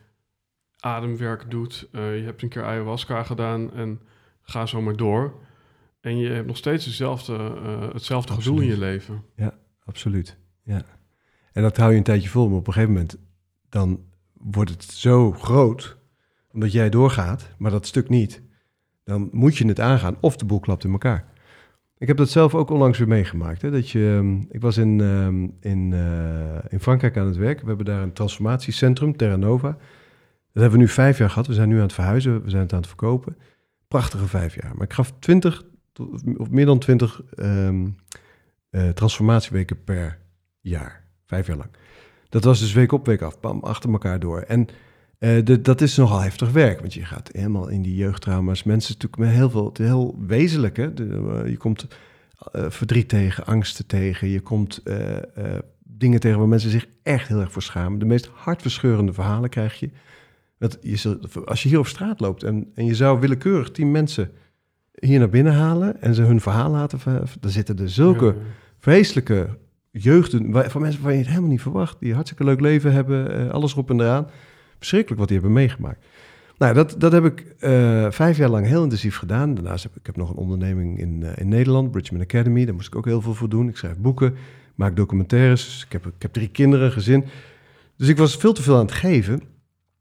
ademwerk doet. eh, je hebt een keer ayahuasca gedaan en ga zo maar door. En je hebt nog steeds dezelfde, eh, hetzelfde gedoe in je leven. Absoluut, ja. En dat hou je een tijdje vol, maar op een gegeven moment dan wordt het zo groot, omdat jij doorgaat, maar dat stuk niet. Dan moet je het aangaan of de boel klapt in elkaar. Ik heb dat zelf ook onlangs weer meegemaakt. Hè? Dat je, ehm, ik was in, ehm, in, eh, in Frankrijk aan het werk. We hebben daar een transformatiecentrum, Terra Nova. Dat hebben we nu vijf jaar gehad. We zijn nu aan het verhuizen, we zijn het aan het verkopen. Prachtige vijf jaar. Maar ik gaf twintig, of meer dan twintig ehm, eh, transformatieweken per jaar. Vijf jaar lang. Dat was dus week op, week af, bam, achter elkaar door. En eh, de, dat is nogal heftig werk, want je gaat helemaal in die jeugdtrauma's. Mensen natuurlijk met heel veel, het heel wezenlijk. Hè? De, eh, je komt eh, verdriet tegen, angsten tegen. Je komt dingen tegen waar mensen zich echt heel erg voor schamen. De meest hartverscheurende verhalen krijg je. Dat je als je hier op straat loopt en, en je zou willekeurig tien mensen hier naar binnen halen en ze hun verhaal laten, dan zitten er zulke Ja, vreselijke jeugden, van mensen waar je het helemaal niet verwacht, die hartstikke leuk leven hebben, alles erop en eraan. Verschrikkelijk wat die hebben meegemaakt. Nou, dat, dat heb ik eh, vijf jaar lang heel intensief gedaan. Daarnaast heb ik, heb nog een onderneming in, eh, in Nederland, Bridgman Academy. Daar moest ik ook heel veel voor doen. Ik schrijf boeken, maak documentaires. Ik heb, ik heb drie kinderen, een gezin. Dus ik was veel te veel aan het geven.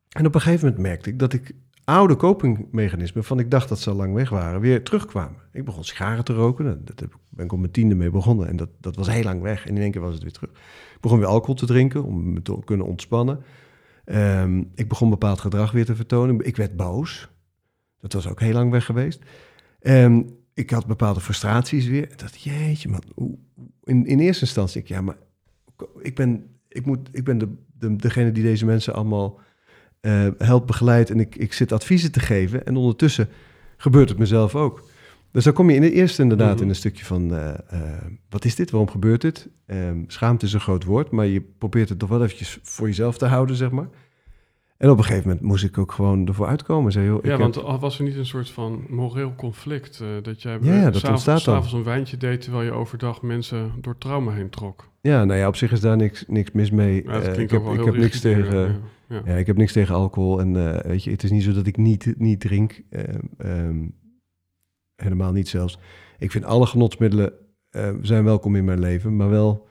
En op een gegeven moment merkte ik dat ik oude copingmechanismen, van ik dacht dat ze al lang weg waren, weer terugkwamen. Ik begon sigaren te roken. Nou, ik- ben ik op mijn tiende mee begonnen. En dat, dat was heel lang weg. En in één keer was het weer terug. Ik begon weer alcohol te drinken om me te kunnen ontspannen. Ehm, ik begon bepaald gedrag weer te vertonen. Ik werd boos. Dat was ook heel lang weg geweest. Ehm, ik had bepaalde frustraties weer. Ik dacht, jeetje man. In, in eerste instantie, ik, ja, maar ik ben, ik moet, ik ben de, de, degene die deze mensen allemaal eh, helpt, begeleidt. En ik, ik zit adviezen te geven. En ondertussen gebeurt het mezelf ook. Dus dan kom je in het eerste inderdaad Mhm. in een stukje van... eh, eh, wat is dit? Waarom gebeurt dit? Ehm, schaamte is een groot woord, maar je probeert het toch wel eventjes voor jezelf te houden, zeg maar. En op een gegeven moment moest ik ook gewoon ervoor uitkomen. Zei, joh, ik Ja, want al was er niet een soort van moreel conflict? eh, dat jij Ja, ja, dat s'avonds- s'avonds een wijntje deed terwijl je overdag mensen door trauma heen trok. ja, nou ja, op zich is daar niks, niks mis mee. Ja, ik heb, ik heb niks tegen... ja, ja. Ja, ik heb niks tegen alcohol. En weet je, het is niet zo dat ik niet, niet drink. Ehm, ehm, helemaal niet zelfs. Ik vind alle genotsmiddelen eh, zijn welkom in mijn leven, maar wel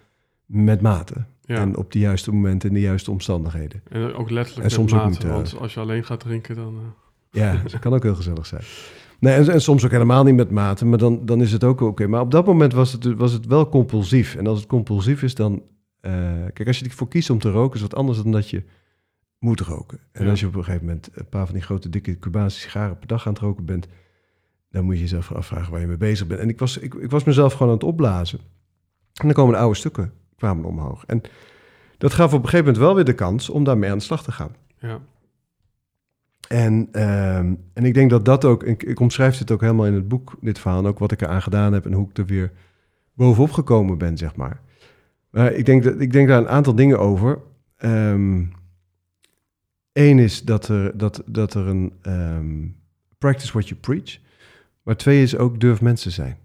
met mate. Ja. En op de juiste momenten in de juiste omstandigheden. En ook letterlijk En met soms ook mate, niet, eh. want als je alleen gaat drinken, dan... eh, Ja, dat kan ook heel gezellig zijn. Nee, en, en soms ook helemaal niet met mate, maar dan, dan is het ook oké. Maar op dat moment was het, was het wel compulsief. En als het compulsief is, dan... kijk, als je ervoor kiest om te roken, is wat anders dan dat je moet roken. En Ja. als je op een gegeven moment een paar van die grote, dikke Cubaanse sigaren per dag aan het roken bent... dan moet je jezelf afvragen waar je mee bezig bent. En ik was, ik, ik was mezelf gewoon aan het opblazen. En dan komen de oude stukken kwamen omhoog. En dat gaf op een gegeven moment wel weer de kans om daarmee aan de slag te gaan. ja. En, ehm, en ik denk dat dat ook, ik, ik omschrijf dit ook helemaal in het boek, dit verhaal, en ook wat ik eraan gedaan heb en hoe ik er weer bovenop gekomen ben, zeg maar. Maar ik denk, dat, ik denk daar een aantal dingen over. Eén is dat er, dat, dat er een ehm, practice what you preach. Maar twee is ook durf mensen zijn.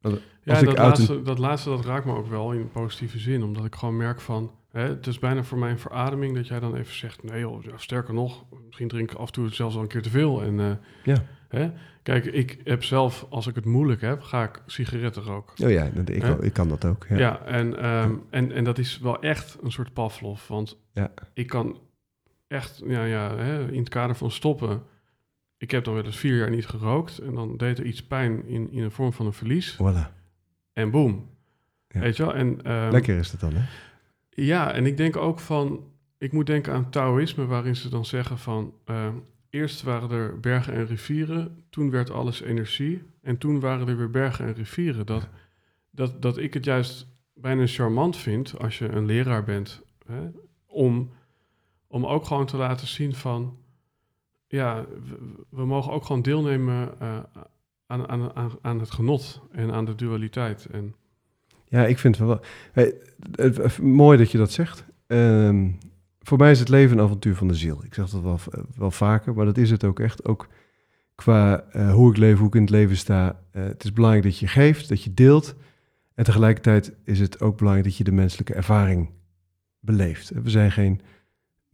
Ja, ik dat, uit een- laatste, dat laatste dat raakt me ook wel in positieve zin. Omdat ik gewoon merk van... Hè, het is bijna voor mij een verademing dat jij dan even zegt... Nee joh, sterker nog, misschien drink ik af en toe zelfs al een keer te veel. En, eh, Ja. Hè, kijk, ik heb zelf, als ik het moeilijk heb, ga ik sigaretten roken. Oh ja, ik, ik kan dat ook. Ja. Ja, en, ehm, en, en dat is wel echt een soort Pavlov. Want Ja. ik kan echt, ja, ja, hè, in het kader van stoppen... Ik heb dan wel eens vier jaar niet gerookt. En dan deed er iets pijn in, in de vorm van een verlies. Voilà. En boom. Ja. Weet je wel? En, ehm, Lekker is het dan, hè? Ja, en ik denk ook van... Ik moet denken aan Taoïsme, waarin ze dan zeggen van... ehm, eerst waren er bergen en rivieren, toen werd alles energie... en toen waren er weer bergen en rivieren. Dat, dat, dat ik het juist bijna charmant vind als je een leraar bent... Hè, om, om ook gewoon te laten zien van... ja, we, mogen ook gewoon deelnemen eh, aan, aan, aan, aan het genot en aan de dualiteit. En, Ja, ik vind het wel. Mooi dat je dat zegt. Ehm, voor mij is het leven een avontuur van de ziel. Ik zeg dat wel, wel vaker, maar dat is het ook echt. Ook qua eh, hoe ik leef, hoe ik in het leven sta. Eh, het is belangrijk dat je geeft, dat je deelt. En tegelijkertijd is het ook belangrijk dat je de menselijke ervaring beleeft. We zijn geen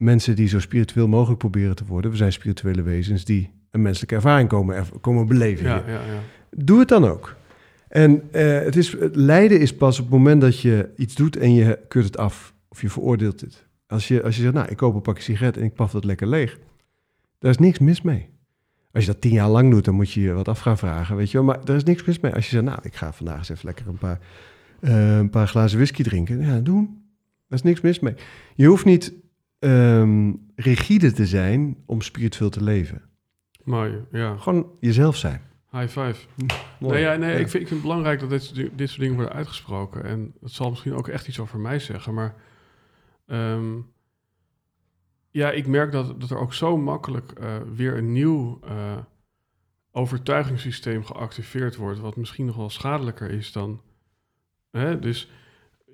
mensen die zo spiritueel mogelijk proberen te worden. We zijn spirituele wezens die een menselijke ervaring komen, komen beleven. Ja, ja, ja. Doe het dan ook. En eh, het, is, het lijden is pas op het moment dat je iets doet en je keurt het af. Of je veroordeelt het. Als je, als je zegt, nou, ik koop een pakje sigaret en ik paf dat lekker leeg. Daar is niks mis mee. Als je dat tien jaar lang doet, dan moet je je wat af gaan vragen, weet je wel. Maar er is niks mis mee. Als je zegt, nou, ik ga vandaag eens even lekker een paar, eh, een paar glazen whisky drinken. Ja, doen. Daar is niks mis mee. Je hoeft niet ehm, rigide te zijn om spiritueel te leven. Mooi, ja. Gewoon jezelf zijn. High five. Mooi. Nee, ja, nee Ja. ik, vind, ik vind het belangrijk dat dit, soort- dit soort dingen worden uitgesproken. En dat zal misschien ook echt iets over mij zeggen. Maar ehm, ja, ik merk dat, dat er ook zo makkelijk eh, weer een nieuw eh, overtuigingssysteem geactiveerd wordt. Wat misschien nog wel schadelijker is dan. Hè? Dus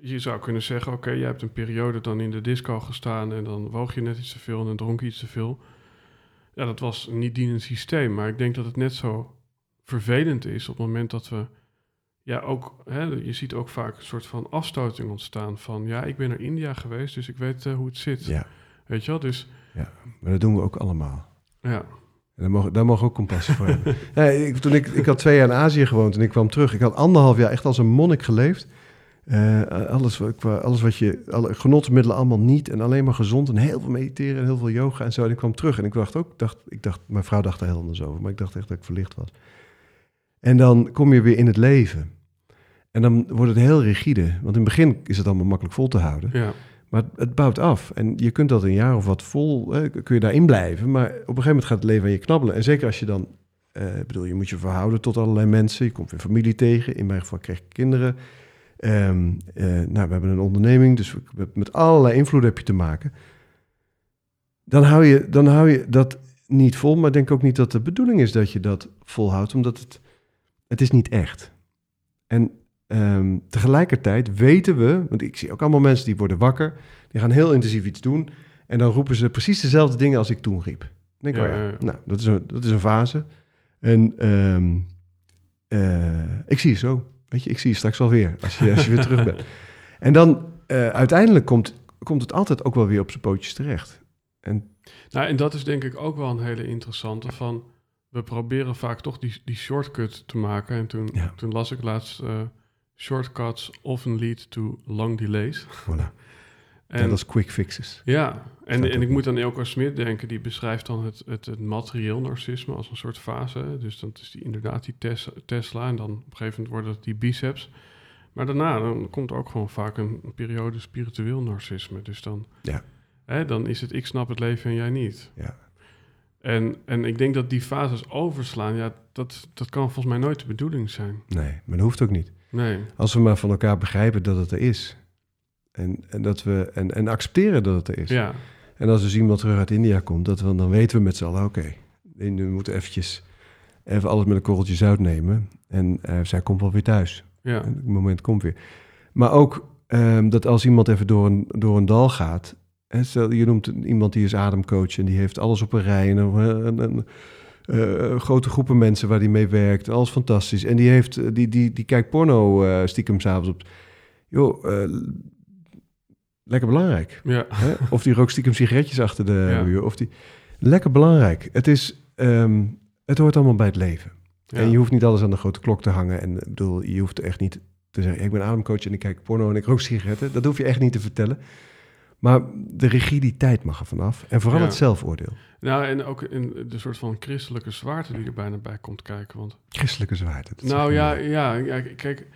je zou kunnen zeggen: Oké, je hebt een periode dan in de disco gestaan. En dan woog je net iets te veel en dan dronk je iets te veel. Ja, dat was niet dienend systeem. Maar ik denk dat het net zo vervelend is op het moment dat we. Ja, ook, hè, je ziet ook vaak een soort van afstoting ontstaan van, ja, ik ben naar India geweest, dus ik weet eh, hoe het zit. Ja, Weet je wel? Dus, maar dat doen we ook allemaal. ja. En daar mogen, daar mogen ook compassie voor hebben. Nee, ik, toen ik, ik had twee jaar in Azië gewoond en ik kwam terug. Ik had anderhalf jaar echt als een monnik geleefd. Eh, alles, qua- alles wat je, alle genotsmiddelen allemaal niet. En alleen maar gezond en heel veel mediteren en heel veel yoga en zo. En ik kwam terug en ik dacht ook, dacht, ik dacht, mijn vrouw dacht er heel anders over. Maar ik dacht echt dat ik verlicht was. En dan kom je weer in het leven. En dan wordt het heel rigide. Want in het begin is het allemaal makkelijk vol te houden. ja. Maar het, bouwt af. En je kunt dat een jaar of wat vol, hè, kun je daarin blijven. Maar op een gegeven moment gaat het leven aan je knabbelen. En zeker als je dan, eh, bedoel, je moet je verhouden tot allerlei mensen. Je komt weer familie tegen. In mijn geval krijg ik kinderen. Ehm, eh, nou, we hebben een onderneming, dus met allerlei invloed heb je te maken. Dan hou, je, dan hou je dat niet vol. Maar ik denk ook niet dat de bedoeling is dat je dat volhoudt. Omdat het, het is niet echt. En Ehm, tegelijkertijd weten we, want ik zie ook allemaal mensen die worden wakker, die gaan heel intensief iets doen en dan roepen ze precies dezelfde dingen als ik toen riep. Ik denk, Ja, oh ja, nou, dat is een, dat is een fase. En ehm, eh, ik zie je zo, weet je, ik zie je straks wel weer, als je, als je weer terug bent. En dan eh, uiteindelijk komt, komt het altijd ook wel weer op zijn pootjes terecht. En Nou, en dat is denk ik ook wel een hele interessante van... We proberen vaak toch die, die shortcut te maken. En toen, Ja. toen las ik laatst... eh, shortcuts often lead to long delays. voilà, En, net als quick fixes. Ja, en, en ik moet aan Elko Smit denken, die beschrijft dan het, het, het materieel narcisme als een soort fase. Dus dan is die inderdaad die tes, Tesla en dan op een gegeven moment worden het die biceps. Maar daarna dan komt ook gewoon vaak een, een periode spiritueel narcisme. Dus dan, Ja. hè, dan is het ik snap het leven en jij niet. Ja. En, en ik denk dat die fases overslaan, ja, dat, dat kan volgens mij nooit de bedoeling zijn. Nee, maar dat hoeft ook niet. Nee, Als we maar van elkaar begrijpen dat het er is. En, en, dat we, en, en accepteren dat het er is. ja, En als dus iemand terug uit India komt, dat we, dan weten we met z'n allen, oké, we moeten eventjes even alles met een korreltje zout nemen. En eh, zij komt wel weer thuis. ja, En het moment komt weer. Maar ook ehm, dat als iemand even door een, door een dal gaat. Hè, stel, je noemt iemand die is ademcoach en die heeft alles op een rij. En een, een, eh, grote groepen mensen waar die mee werkt. Alles fantastisch. En die, heeft, eh, die, die, die kijkt porno eh, stiekem s'avonds op. Joh, eh, lekker belangrijk. ja, Hè? Of die rookt stiekem sigaretjes achter de Ja. muur. Of die... Lekker belangrijk. Het, is, ehm, het hoort allemaal bij het leven. ja. En je hoeft niet alles aan de grote klok te hangen. En ik bedoel, je hoeft echt niet te zeggen... ik ben ademcoach en ik kijk porno en ik rook sigaretten. Dat hoef je echt niet te vertellen. Maar de rigiditeit mag er vanaf. En vooral het zelfoordeel. Nou, en ook in de soort van christelijke zwaarte die er bijna bij komt kijken. Want Christelijke zwaarte. Nou ja, ja, kijk,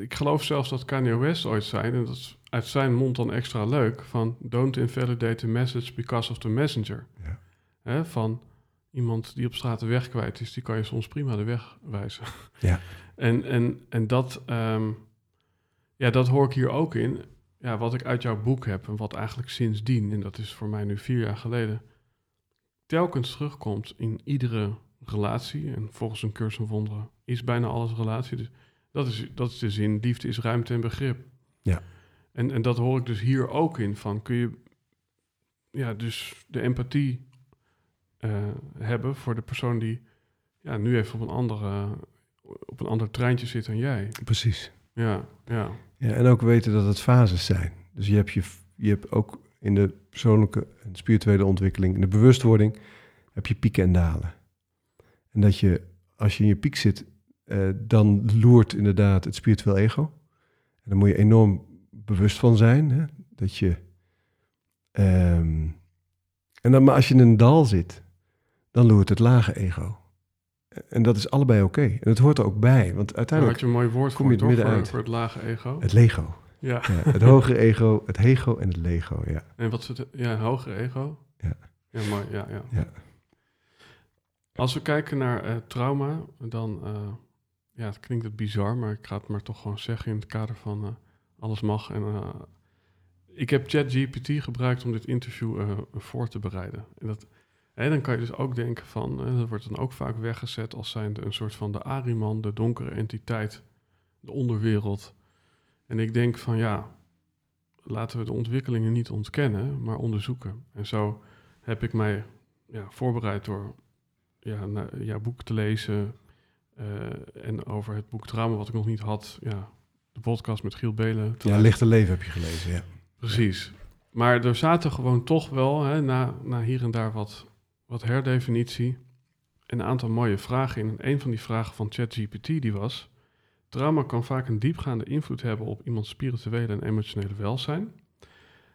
ik geloof zelfs dat Kanye West ooit zei, en dat is uit zijn mond dan extra leuk, van don't invalidate the message because of the messenger. Ja. Hè, van iemand die op straat de weg kwijt is, die kan je soms prima de weg wijzen. Ja. En, en, en dat, ehm, ja, dat hoor ik hier ook in. Ja, wat ik uit jouw boek heb en wat eigenlijk sindsdien, en dat is voor mij nu vier jaar geleden, telkens terugkomt in iedere relatie. En volgens een cursus van wonderen is bijna alles relatie. Dus dat is, dat is de zin, liefde is ruimte en begrip. Ja. En, en dat hoor ik dus hier ook in, van kun je ja, dus de empathie eh, hebben voor de persoon die ja, nu even op een, andere, op een ander treintje zit dan jij. Precies. Ja, ja. Ja, en ook weten dat het fases zijn. Dus je hebt, je, je hebt ook in de persoonlijke en spirituele ontwikkeling, in de bewustwording, heb je pieken en dalen. En dat je, als je in je piek zit, eh, dan loert inderdaad het spiritueel ego. En daar moet je enorm bewust van zijn. Hè? Dat je. ehm, en dan, maar als je in een dal zit, dan loert het lage ego. En dat is allebei oké. En het hoort er ook bij. Want Daar uiteindelijk had je een mooi woord kom voor, je er toch? Voor, middenuit. voor het lage ego. het lego. Ja. Ja, het hogere ego, het hego en het lego. Ja. En wat het? Ja, een hoger ego. Ja. Ja, mooi. Ja, ja. Ja. Als we kijken naar eh, trauma, dan... eh, ja, het klinkt het bizar, maar ik ga het maar toch gewoon zeggen in het kader van eh, alles mag. En, eh, ik heb ChatGPT gebruikt om dit interview eh, voor te bereiden. En dat, hè, dan kan je dus ook denken van, dat wordt dan ook vaak weggezet als zijnde een soort van de Ariman, de donkere entiteit, de onderwereld. En ik denk van ja, laten we de ontwikkelingen niet ontkennen, maar onderzoeken. En zo heb ik mij ja, voorbereid door ja, naar boek te lezen, eh, en over het boek Trauma, wat ik nog niet had, ja, de podcast met Giel Belen. ja, Lichte Leven heb je gelezen, ja. Precies. Maar er zaten gewoon toch wel, hè, na, na hier en daar wat, wat herdefinitie, een aantal mooie vragen in. En een van die vragen van ChatGPT die was... Trauma kan vaak een diepgaande invloed hebben op iemands spirituele en emotionele welzijn.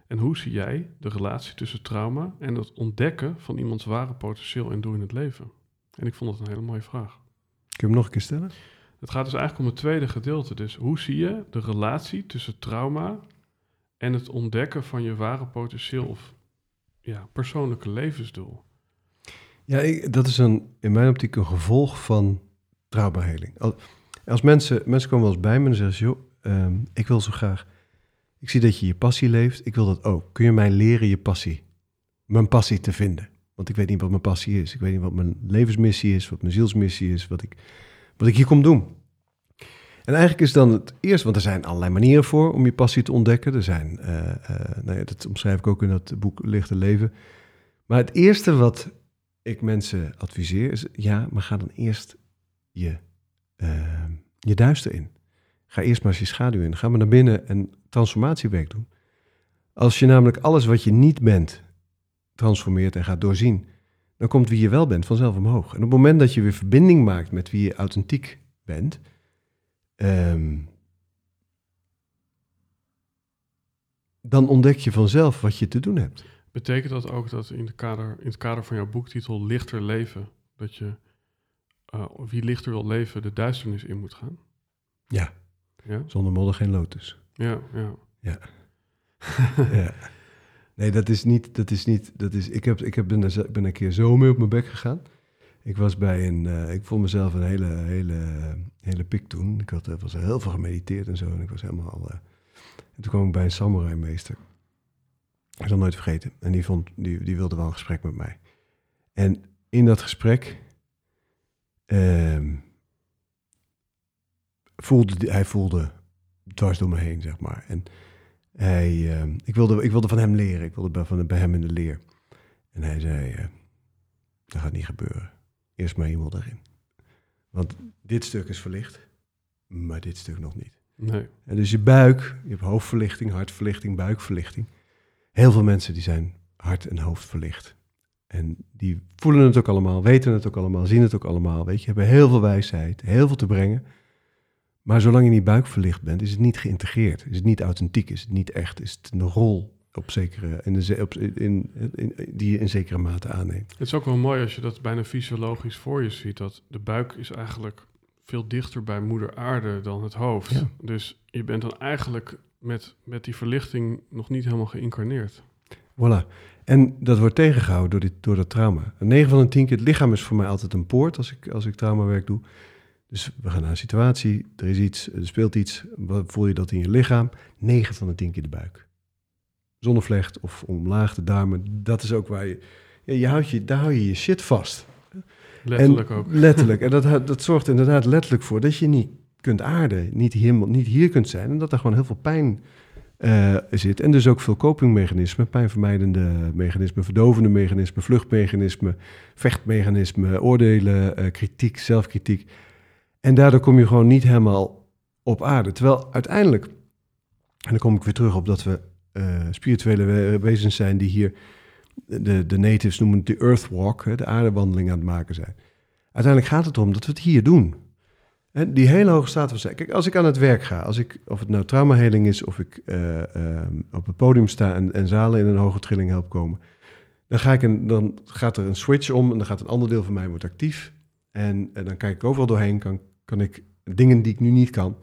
En hoe zie jij de relatie tussen trauma en het ontdekken van iemands ware potentieel en doel in het leven? En ik vond het een hele mooie vraag. Kun je hem nog een keer stellen? Het gaat dus eigenlijk om het tweede gedeelte. Dus hoe zie je de relatie tussen trauma en het ontdekken van je ware potentieel of ja, persoonlijke levensdoel? Ja, dat is een, in mijn optiek een gevolg van traumaheling. Al- Als mensen, mensen komen wel eens bij me en zeggen ze, joh, ehm, ik wil zo graag, ik zie dat je je passie leeft, ik wil dat ook. Kun je mij leren je passie, mijn passie te vinden? Want ik weet niet wat mijn passie is. Ik weet niet wat mijn levensmissie is, wat mijn zielsmissie is, wat ik, wat ik hier kom doen. En eigenlijk is dan het eerste, want er zijn allerlei manieren voor om je passie te ontdekken. Er zijn, eh, eh, nou ja, dat omschrijf ik ook in dat boek Lichte Leven. Maar het eerste wat ik mensen adviseer is, ja, maar ga dan eerst je, eh, je duister in. Ga eerst maar eens je schaduw in. Ga maar naar binnen en transformatiewerk doen. Als je namelijk alles wat je niet bent transformeert en gaat doorzien, dan komt wie je wel bent vanzelf omhoog. En op het moment dat je weer verbinding maakt met wie je authentiek bent, ehm, dan ontdek je vanzelf wat je te doen hebt. Betekent dat ook dat in, de kader, in het kader van jouw boektitel Lichter Leven, dat je eh, wie lichter wil leven, de duisternis in moet gaan? Ja, Ja, zonder modder geen lotus. ja, ja. ja. Nee, dat is niet. Dat is niet dat is, ik heb, ik heb, ben, ben een keer zo mee op mijn bek gegaan. Ik was bij een. eh, ik vond mezelf een hele, hele, hele pik toen. Ik had eh, was heel veel gemediteerd en zo. En ik was helemaal. eh, en toen kwam ik bij een samurai-meester. Ik zal nooit vergeten. En die, vond, die, die wilde wel een gesprek met mij. En in dat gesprek. ehm, voelde, hij voelde dwars door me heen, zeg maar. En hij, eh, ik, wilde, ik wilde van hem leren. Ik wilde bij, van, bij hem in de leer. En hij zei, eh, dat gaat niet gebeuren. Eerst maar iemand erin. Want dit stuk is verlicht, maar dit stuk nog niet. Nee. En dus je buik, je hebt hoofdverlichting, hartverlichting, buikverlichting. Heel veel mensen die zijn hart en hoofd verlicht. En die voelen het ook allemaal, weten het ook allemaal, zien het ook allemaal. Weet je, hebben heel veel wijsheid, heel veel te brengen. Maar zolang je niet buikverlicht bent, is het niet geïntegreerd. Is het niet authentiek, is het niet echt. Is het een rol op zekere, in de, op, in, in, in- die je in zekere mate aanneemt. Het is ook wel mooi als je dat bijna fysiologisch voor je ziet. Dat de buik is eigenlijk veel dichter bij moeder aarde dan het hoofd. Ja. Dus je bent dan eigenlijk met, met die verlichting nog niet helemaal geïncarneerd. Voilà. En dat wordt tegengehouden door, dit, door dat trauma. En 9 van de 10 keer, het lichaam is voor mij altijd een poort als ik, als ik traumawerk doe. Dus we gaan naar een situatie, er is iets, er speelt iets, wat voel je dat in je lichaam? 9 van de 10 keer de buik. Zonnevlecht of omlaag de darmen, dat is ook waar je, ja, je, houdt je, daar hou je je shit vast. Letterlijk en, ook. Letterlijk. En dat, dat zorgt inderdaad letterlijk voor dat je niet kunt aarden, niet hier, niet hier kunt zijn. En dat er gewoon heel veel pijn eh, zit. En dus ook veel copingmechanismen, pijnvermijdende mechanismen, verdovende mechanismen, vluchtmechanismen, vechtmechanismen, oordelen, eh, kritiek, zelfkritiek. En daardoor kom je gewoon niet helemaal op aarde. Terwijl uiteindelijk, en dan kom ik weer terug op dat we uh, spirituele wezens zijn die hier, de, de natives noemen het de earthwalk, de aardewandeling aan het maken zijn. Uiteindelijk gaat het erom dat we het hier doen. En die hele hoge staat van zijn. Kijk, als ik aan het werk ga, als ik, of het nou traumaheling is, of ik uh, uh, op het podium sta en, en zalen in een hoge trilling help komen, dan, ga ik een, dan gaat er een switch om en dan gaat een ander deel van mij wordt actief. En, en dan kijk ik overal doorheen, kan, kan ik dingen die ik nu niet kan.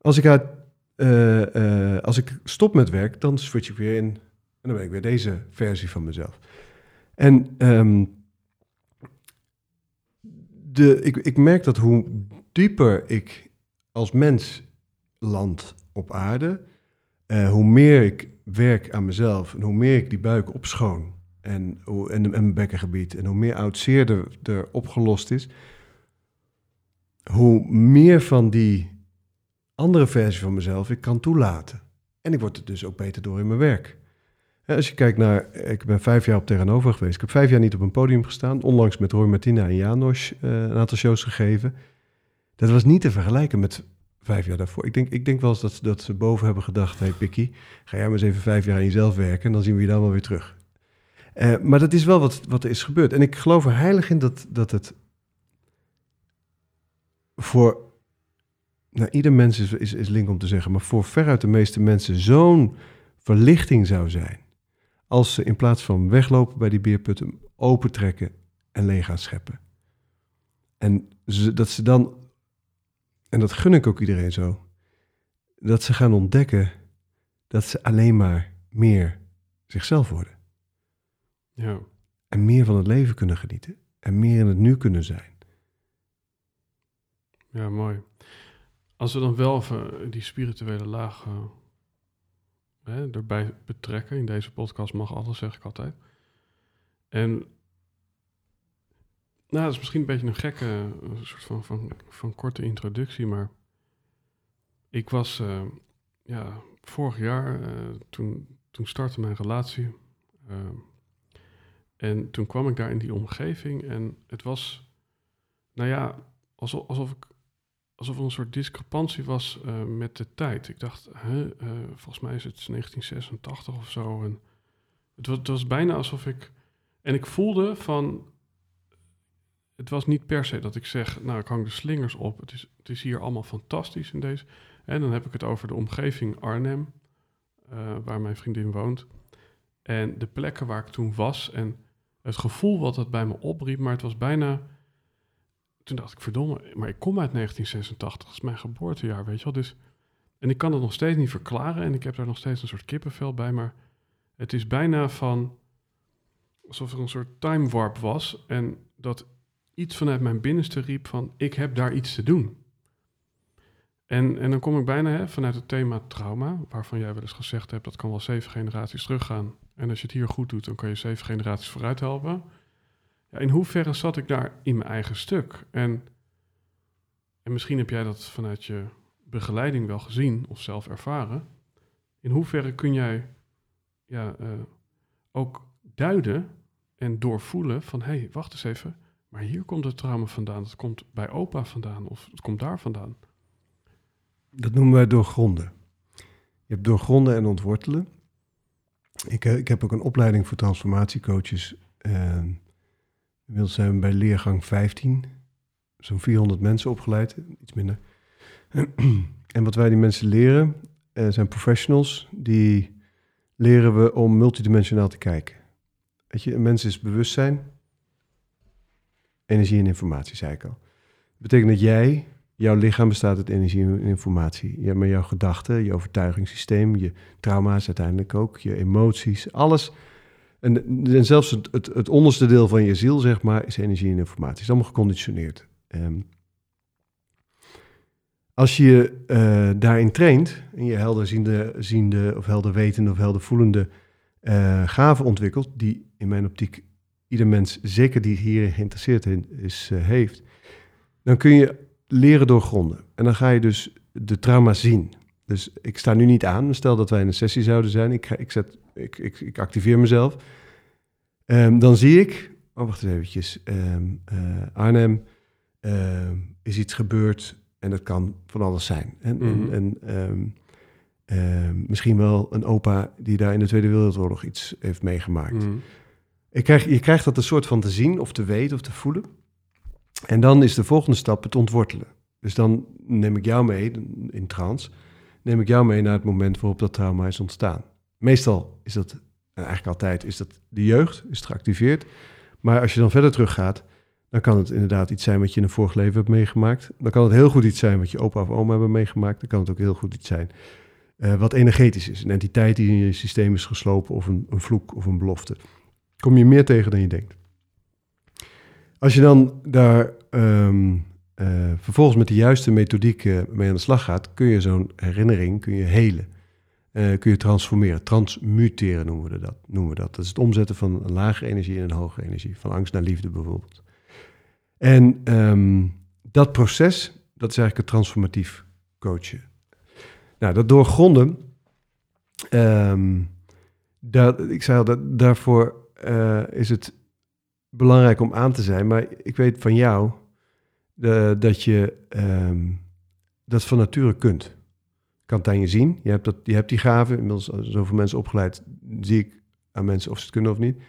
Als ik, uit, uh, uh, als ik stop met werk, dan switch ik weer in en dan ben ik weer deze versie van mezelf. En um, de, ik, ik merk dat hoe dieper ik als mens land op aarde, uh, hoe meer ik werk aan mezelf en hoe meer ik die buik opschoon en, en, en mijn bekkengebied en hoe meer oud zeer er, er opgelost is, hoe meer van die andere versie van mezelf ik kan toelaten. En ik word er dus ook beter door in mijn werk. Als je kijkt naar, ik ben vijf jaar op Tegenover geweest. Ik heb vijf jaar niet op een podium gestaan. Onlangs met Roy Martina en Janos uh, een aantal shows gegeven. Dat was niet te vergelijken met vijf jaar daarvoor. Ik denk, ik denk wel eens dat, dat ze boven hebben gedacht... hey Pikkie, ga jij maar eens even vijf jaar aan jezelf werken... en dan zien we je dan wel weer terug. Uh, maar dat is wel wat, wat er is gebeurd. En ik geloof er heilig in dat, dat het voor... Nou, ieder mens is, is, is link om te zeggen... maar voor veruit de meeste mensen zo'n verlichting zou zijn... als ze in plaats van weglopen bij die beerputten... opentrekken en leeg gaan scheppen. En ze, dat ze dan en dat gun ik ook iedereen zo, dat ze gaan ontdekken dat ze alleen maar meer zichzelf worden. Ja. En meer van het leven kunnen genieten. En meer in het nu kunnen zijn. Ja, mooi. Als we dan wel even die spirituele laag uh, hè, erbij betrekken, in deze podcast mag alles, zeg ik altijd. En nou, dat is misschien een beetje een gekke een soort van, van, van korte introductie, maar ik was ja, vorig jaar, toen, toen startte mijn relatie. En toen kwam ik daar in die omgeving en het was, nou ja, alsof, alsof, ik, alsof er een soort discrepantie was met de tijd. Ik dacht, huh, volgens mij is het 1986 of zo. En het was, het was bijna alsof ik, en ik voelde van, het was niet per se dat ik zeg, nou, ik hang de slingers op. Het is, het is hier allemaal fantastisch in deze. En dan heb ik het over de omgeving Arnhem, uh, waar mijn vriendin woont. En de plekken waar ik toen was en het gevoel wat het bij me opriep, maar het was bijna... Toen dacht ik, verdomme, maar ik kom uit 1986, dat is mijn geboortejaar, weet je wel. Dus, en ik kan het nog steeds niet verklaren en ik heb daar nog steeds een soort kippenvel bij, maar het is bijna van alsof er een soort time warp was en dat iets vanuit mijn binnenste riep van ik heb daar iets te doen. En, en dan kom ik bijna hè, vanuit het thema trauma, waarvan jij wel eens gezegd hebt dat kan wel zeven generaties teruggaan. En als je het hier goed doet, dan kan je zeven generaties vooruit helpen. In hoeverre zat ik daar in mijn eigen stuk? En, en misschien heb jij dat vanuit je begeleiding wel gezien of zelf ervaren. In hoeverre kun jij ja, uh, ook duiden en doorvoelen van hé, hey, wacht eens even maar hier komt het trauma vandaan. Het komt bij opa vandaan of het komt daar vandaan. Dat noemen wij doorgronden. Je hebt doorgronden en ontwortelen. Ik, eh, ik heb ook een opleiding voor transformatiecoaches. Uh, inmiddels zijn we bij leergang 15. Zo'n 400 mensen opgeleid, iets minder. en wat wij die mensen leren, uh, zijn professionals. Die leren we om multidimensionaal te kijken. Weet je, een mens is bewustzijn, energie en informatie, zei ik al. Dat betekent dat jij, jouw lichaam bestaat uit energie en informatie. Ja, maar jouw gedachten, je overtuigingssysteem, je trauma's uiteindelijk ook, je emoties, alles. En, zelfs het, het, onderste deel van je ziel, zeg maar, is energie en informatie. Is allemaal geconditioneerd. Um, als je uh, daarin traint en je helderziende ziende, of helder wetende of helder voelende uh, gaven ontwikkelt, die in mijn optiek ieder mens, zeker die hier geïnteresseerd is, uh, heeft, dan kun je leren doorgronden. En dan ga je dus de trauma zien. Dus ik sta nu niet aan. Stel dat wij in een sessie zouden zijn. Ik, ik, zet, ik, ik, ik activeer mezelf. Um, dan zie ik... Oh, wacht eens eventjes. Um, uh, Arnhem, uh, is iets gebeurd En dat kan van alles zijn. En, Mhm. en, en ehm, ehm, misschien wel een opa die daar in de Tweede Wereldoorlog iets heeft meegemaakt. Mhm. Ik krijg, je krijgt dat een soort van te zien of te weten of te voelen. En dan is de volgende stap het ontwortelen. Dus dan neem ik jou mee, in trance, neem ik jou mee naar het moment waarop dat trauma is ontstaan. Meestal is dat, en eigenlijk altijd, is dat de jeugd, is het geactiveerd. Maar als je dan verder teruggaat, dan kan het inderdaad iets zijn wat je in een vorig leven hebt meegemaakt. Dan kan het heel goed iets zijn wat je opa of oma hebben meegemaakt. Dan kan het ook heel goed iets zijn eh, wat energetisch is. Een entiteit die in je systeem is geslopen of een, een vloek of een belofte. Kom je meer tegen dan je denkt. Als je dan daar ehm, eh, vervolgens met de juiste methodiek mee aan de slag gaat, kun je zo'n herinnering kun je helen. Eh, kun je transformeren. Transmuteren noemen we, dat, noemen we dat. Dat is het omzetten van een lage energie in een hoge energie. Van angst naar liefde bijvoorbeeld. En ehm, dat proces, dat is eigenlijk het transformatief coachen. Nou, dat doorgronden, ehm, dat, ik zei al, dat, daarvoor eh, is het belangrijk om aan te zijn. Maar ik weet van jou eh, dat je ehm, dat van nature kunt. Kan het aan je zien. Je hebt, dat, je hebt die gave. Inmiddels zoveel mensen opgeleid, zie ik aan mensen of ze het kunnen of niet.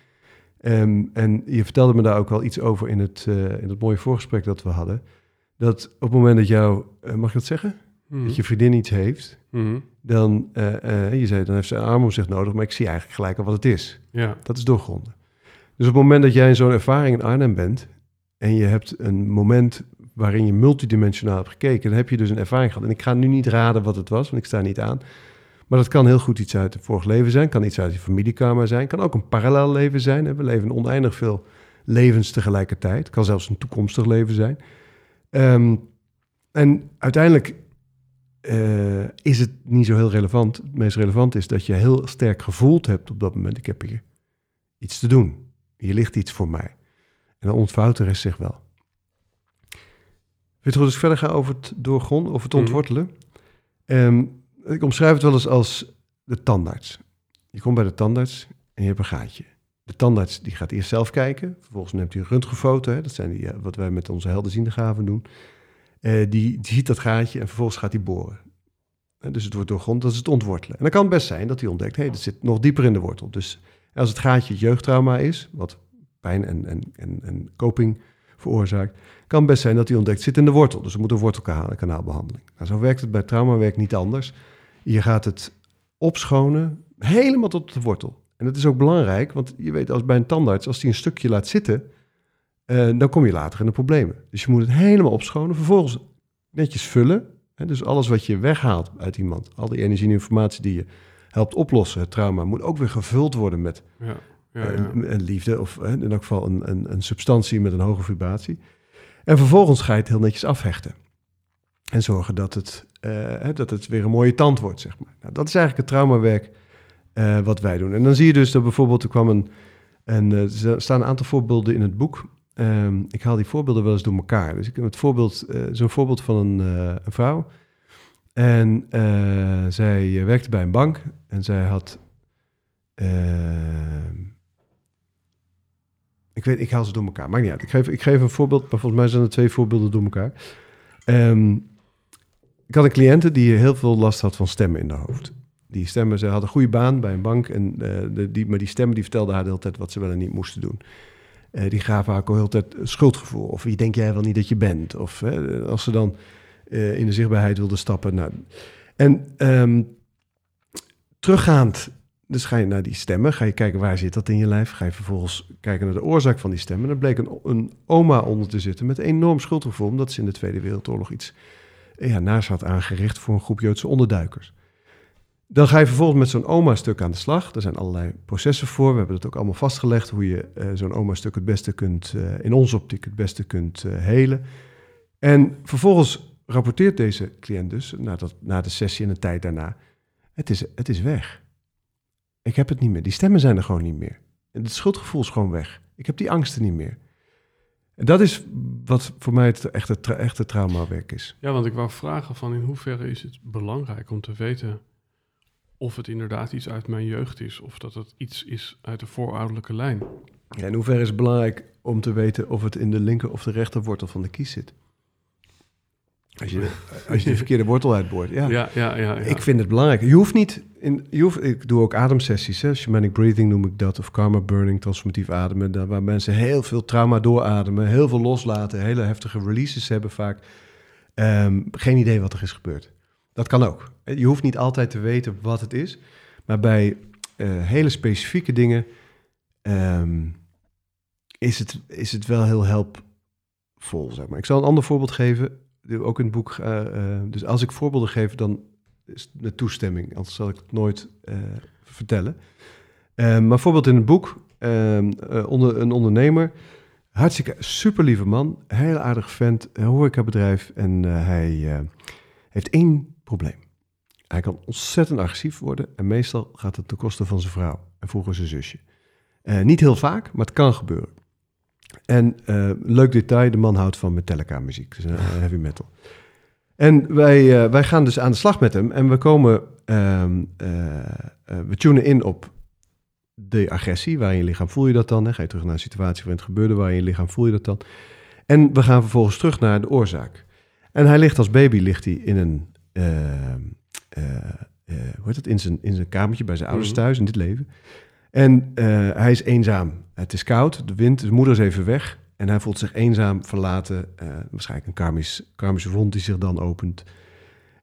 Ehm, en je vertelde me daar ook wel iets over in het, eh, in het mooie voorgesprek dat we hadden. Dat op het moment dat jou, eh, mag ik dat zeggen? Mhm. Dat je vriendin iets heeft, Mhm. dan, eh, je zei, dan heeft ze een arm om zich nodig, maar ik zie eigenlijk gelijk al wat het is. Ja. Dat is doorgronden. Dus op het moment dat jij in zo'n ervaring in Arnhem bent en je hebt een moment waarin je multidimensionaal hebt gekeken, dan heb je dus een ervaring gehad. En ik ga nu niet raden wat het was, want ik sta niet aan. Maar dat kan heel goed iets uit het vorig leven zijn, kan iets uit je familiekarma zijn, kan ook een parallel leven zijn. We leven oneindig veel levens tegelijkertijd, kan zelfs een toekomstig leven zijn. Ehm, en uiteindelijk eh, is het niet zo heel relevant. Het meest relevant is dat je heel sterk gevoeld hebt op dat moment, ik heb hier iets te doen. Hier ligt iets voor mij. En dan ontvouwt de rest zich wel. Weet je goed, als ik verder ga over het doorgronden, of het Mhm. ontwortelen. Ehm, ik omschrijf het wel eens als de tandarts. Je komt bij de tandarts en je hebt een gaatje. De tandarts die gaat eerst zelf kijken. Vervolgens neemt hij een röntgenfoto. Hè, dat zijn die, eh, wat wij met onze helderziende gaven doen. Eh, die, die ziet dat gaatje en vervolgens gaat hij boren. Eh, dus het wordt doorgrond, dat is het ontwortelen. En dan kan het best zijn dat hij ontdekt, hé, hey, dat zit nog dieper in de wortel. Dus als het gaatje het jeugdtrauma is, wat pijn en, en, en, en coping veroorzaakt, kan best zijn dat hij ontdekt, zit in de wortel. Dus er moet een wortelkanaalbehandeling. Nou, zo werkt het bij traumawerk niet anders. Je gaat het opschonen, helemaal tot de wortel. En dat is ook belangrijk, want je weet als bij een tandarts, als die een stukje laat zitten, eh, dan kom je later in de problemen. Dus je moet het helemaal opschonen, vervolgens netjes vullen. Hè, dus alles wat je weghaalt uit iemand, al die energie en informatie die je helpt oplossen, het trauma, moet ook weer gevuld worden met Ja. Ja, eh, ja. een, een liefde of hè, in elk geval een, een, een substantie met een hoge vibratie. En vervolgens ga je het heel netjes afhechten. En zorgen dat het, eh, dat het weer een mooie tand wordt, zeg maar. Nou, dat is eigenlijk het traumawerk eh, wat wij doen. En dan zie je dus dat bijvoorbeeld, er kwam een, en eh, er staan een aantal voorbeelden in het boek. Ehm, ik haal die voorbeelden wel eens door elkaar. Dus ik heb het voorbeeld, zo'n voorbeeld van een, een vrouw. En zij werkte bij een bank en zij had. Ik weet, ik haal ze door elkaar. Maakt niet uit. Ik geef, ik geef een voorbeeld, maar volgens mij zijn er twee voorbeelden door elkaar. Ehm, ik had een cliënte die heel veel last had van stemmen in haar hoofd. Die stemmen, ze had een goede baan bij een bank, en, eh, die, maar die stemmen die vertelden haar de hele tijd wat ze wel en niet moesten doen. Eh, die gaven haar ook hele tijd schuldgevoel. Of wie denk jij wel niet dat je bent? Of als ze dan eh, in de zichtbaarheid wilde stappen. Nou, en ehm, teruggaand, dus ga je naar die stemmen, ga je kijken waar zit dat in je lijf. Ga je vervolgens kijken naar de oorzaak van die stemmen. En er bleek een, oma onder te zitten met enorm schuldgevoel, omdat ze in de Tweede Wereldoorlog iets ja, naast had aangericht voor een groep Joodse onderduikers. Dan ga je vervolgens met zo'n oma-stuk aan de slag. Er zijn allerlei processen voor. We hebben het ook allemaal vastgelegd hoe je eh, zo'n oma-stuk het beste kunt, eh, in onze optiek het beste kunt eh, helen. En vervolgens rapporteert deze cliënt dus, na, dat, na de sessie en de tijd daarna, het is, het is weg. Ik heb het niet meer. Die stemmen zijn er gewoon niet meer. Het schuldgevoel is gewoon weg. Ik heb die angsten niet meer. En dat is wat voor mij het echte, tra echte traumawerk is. Ja, want ik wou vragen van in hoeverre is het belangrijk om te weten of het inderdaad iets uit mijn jeugd is of dat het iets is uit de voorouderlijke lijn. Ja, in hoeverre is het belangrijk om te weten of het in de linker of de rechter wortel van de kies zit? Als je, als je de verkeerde wortel uitboort. Ja. Ja, ja, ja. ja. Ik vind het belangrijk. Je hoeft niet... In, je hoeft, ik doe ook ademsessies. Hè? Shamanic breathing noem ik dat. Of karma burning, transformatief ademen. Daar, waar mensen heel veel trauma doorademen. Heel veel loslaten. Hele heftige releases hebben vaak. Ehm, geen idee wat er is gebeurd. Dat kan ook. Je hoeft niet altijd te weten wat het is. Maar bij eh, hele specifieke dingen... ehm, is, het, is het wel heel helpvol, zeg maar. Ik zal een ander voorbeeld geven. Ook in het boek. eh, eh, dus als ik voorbeelden geef, dan is het met toestemming. Anders zal ik het nooit eh, vertellen. Eh, maar bijvoorbeeld in het boek, ehm, eh, onder, een ondernemer, hartstikke super lieve man, heel aardig vent, horecabedrijf en hij heeft één probleem. Hij kan ontzettend agressief worden en meestal gaat het ten koste van zijn vrouw en vroeger zijn zusje. Niet heel vaak, maar het kan gebeuren. En eh, leuk detail, de man houdt van Metallica muziek, dus eh, heavy metal. En wij, eh, wij gaan dus aan de slag met hem en we komen, ehm, eh, eh, we tunen in op de agressie, waar in je lichaam voel je dat dan. Hè? Ga je terug naar een situatie waarin het gebeurde, waar in je lichaam voel je dat dan. En we gaan vervolgens terug naar de oorzaak. En hij ligt als baby ligt hij in een, eh, eh, eh, hoe heet het, in zijn, in zijn kamertje bij zijn ouders Mhm. thuis in dit leven. En eh, hij is eenzaam. Het is koud, de wind, de moeder is even weg. En hij voelt zich eenzaam, verlaten. eh, waarschijnlijk een karmisch, karmische wond die zich dan opent.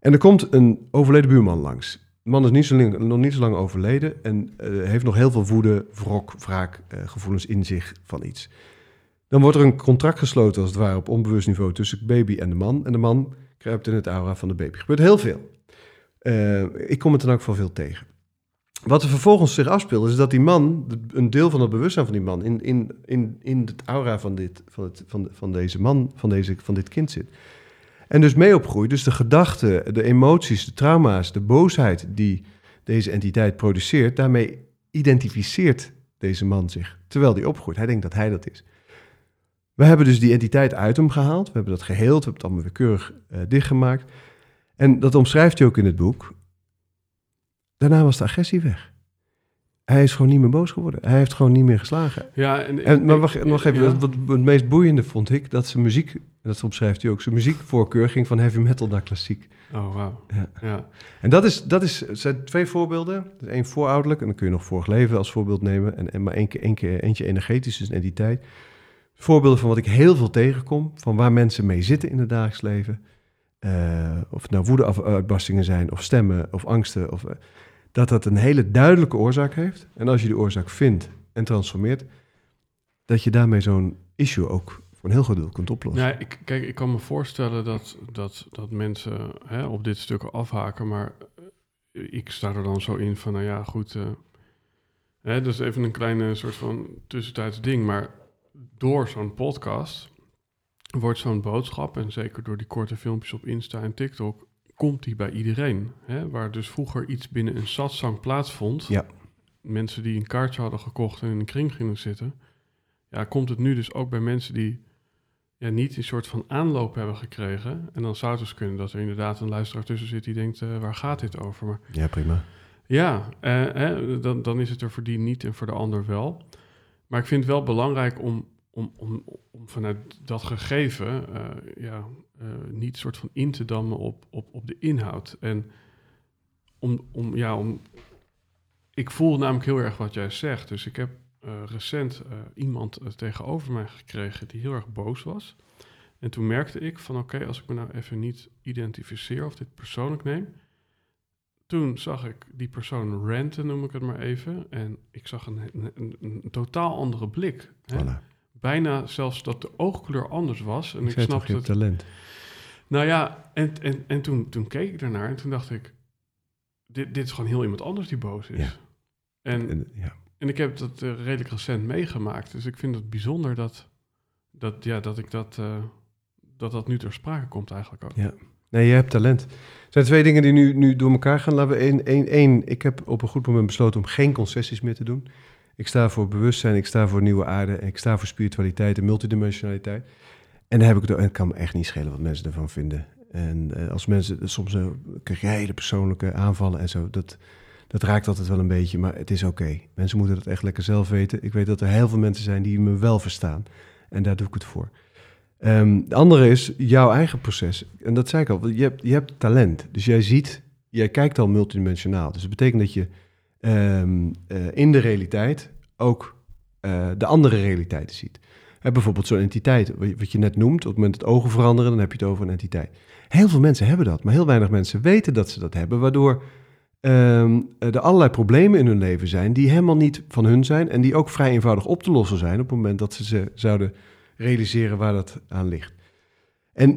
En er komt een overleden buurman langs. De man is niet zo lang, nog niet zo lang overleden en eh, heeft nog heel veel woede, wrok, wraak, gevoelens in zich van iets. Dan wordt er een contract gesloten, als het ware, op onbewust niveau tussen baby en de man. En de man kruipt in het aura van de baby. Er gebeurt heel veel. Ik kom het in elk geval veel tegen. Wat er vervolgens zich afspeelt, is dat die man, een deel van het bewustzijn van die man, in, in, in, in het aura van, dit, van, het, van, van deze man, van, deze, van dit kind zit. En dus mee opgroeit. Dus de gedachten, de emoties, de trauma's, de boosheid die deze entiteit produceert, daarmee identificeert deze man zich, terwijl die opgroeit. Hij denkt dat hij dat is. We hebben dus die entiteit uit hem gehaald. We hebben dat geheeld. We hebben het allemaal weer keurig eh, dichtgemaakt. En dat omschrijft hij ook in het boek. Daarna was de agressie weg. Hij is gewoon niet meer boos geworden. Hij heeft gewoon niet meer geslagen. Ja, en, En, maar wacht, nog even, ja. wat, het meest boeiende vond ik, dat zijn muziek, dat omschrijft hij ook, zijn muziekvoorkeur ging van heavy metal naar klassiek. Oh, wauw. Ja. Ja. En dat, is, dat is, zijn twee voorbeelden. Dus één voorouderlijk, en dan kun je nog vorig leven als voorbeeld nemen. En, en maar één keer, één keer, eentje energetisch, dus een entiteit. Voorbeelden van wat ik heel veel tegenkom, van waar mensen mee zitten in het dagelijks leven. Eh, of het nou woedeuitbarstingen zijn, of stemmen, of angsten. Of, eh, dat dat een hele duidelijke oorzaak heeft. En als je die oorzaak vindt en transformeert, dat je daarmee zo'n issue ook voor een heel groot deel kunt oplossen. Ja, ik, kijk, ik kan me voorstellen dat, dat, dat mensen hè, op dit stuk afhaken, maar ik sta er dan zo in van, nou ja, goed, eh hè, dat is even een kleine soort van tussentijds ding, maar door zo'n podcast wordt zo'n boodschap, en zeker door die korte filmpjes op Insta en TikTok, komt die bij iedereen. Hè? Waar dus vroeger iets binnen een satsang plaatsvond, Ja. mensen die een kaartje hadden gekocht en in een kring gingen zitten, ja, komt het nu dus ook bij mensen die ja, niet een soort van aanloop hebben gekregen. En dan zou het dus kunnen dat er inderdaad een luisteraar tussen zit die denkt, eh, waar gaat dit over? Maar Ja, prima. ja, eh, hè, dan, dan is het er voor die niet en voor de ander wel. Maar ik vind het wel belangrijk om, om, om, om vanuit dat gegeven eh, ja, niet soort van in te dammen op, op, op de inhoud. En om, om, ja, om. Ik voel namelijk heel erg wat jij zegt. Dus ik heb eh, recent eh, iemand eh, tegenover mij gekregen die heel erg boos was. En toen merkte ik van oké, als ik me nou even niet identificeer of dit persoonlijk neem. Toen zag ik die persoon ranten, noem ik het maar even. En ik zag een, een, een, een totaal andere blik. Hè? Voilà. Bijna zelfs dat de oogkleur anders was. En Ik snapte het. talent. Nou ja, en, en, en toen, toen keek ik daarnaar en toen dacht ik... Dit, dit is gewoon heel iemand anders die boos is. Ja. En, En, ja. en ik heb dat eh, redelijk recent meegemaakt. Dus ik vind het bijzonder dat, dat, ja, dat ik dat, eh, dat dat nu ter sprake komt eigenlijk ook. Ja. Nee, je hebt talent. Er zijn twee dingen die nu, nu door elkaar gaan. Laten we één, één, één. Ik heb op een goed moment besloten om geen concessies meer te doen. Ik sta voor bewustzijn, ik sta voor nieuwe aarde, ik sta voor spiritualiteit en multidimensionaliteit. En dan heb ik het, en het kan me echt niet schelen wat mensen ervan vinden. En eh, als mensen soms uh, krijg je hele persoonlijke aanvallen en zo, dat, dat raakt altijd wel een beetje, maar het is oké. Mensen moeten dat echt lekker zelf weten. Ik weet dat er heel veel mensen zijn die me wel verstaan. En daar doe ik het voor. Ehm, de andere is jouw eigen proces. En dat zei ik al, je hebt, je hebt talent. Dus jij ziet, jij kijkt al multidimensionaal. Dus dat betekent dat je ehm, eh, in de realiteit ook eh, de andere realiteiten ziet. Bijvoorbeeld zo'n entiteit, wat je net noemt, op het moment dat ogen veranderen, dan heb je het over een entiteit. Heel veel mensen hebben dat, maar heel weinig mensen weten dat ze dat hebben, waardoor ehm, er allerlei problemen in hun leven zijn die helemaal niet van hun zijn en die ook vrij eenvoudig op te lossen zijn op het moment dat ze ze zouden realiseren waar dat aan ligt. En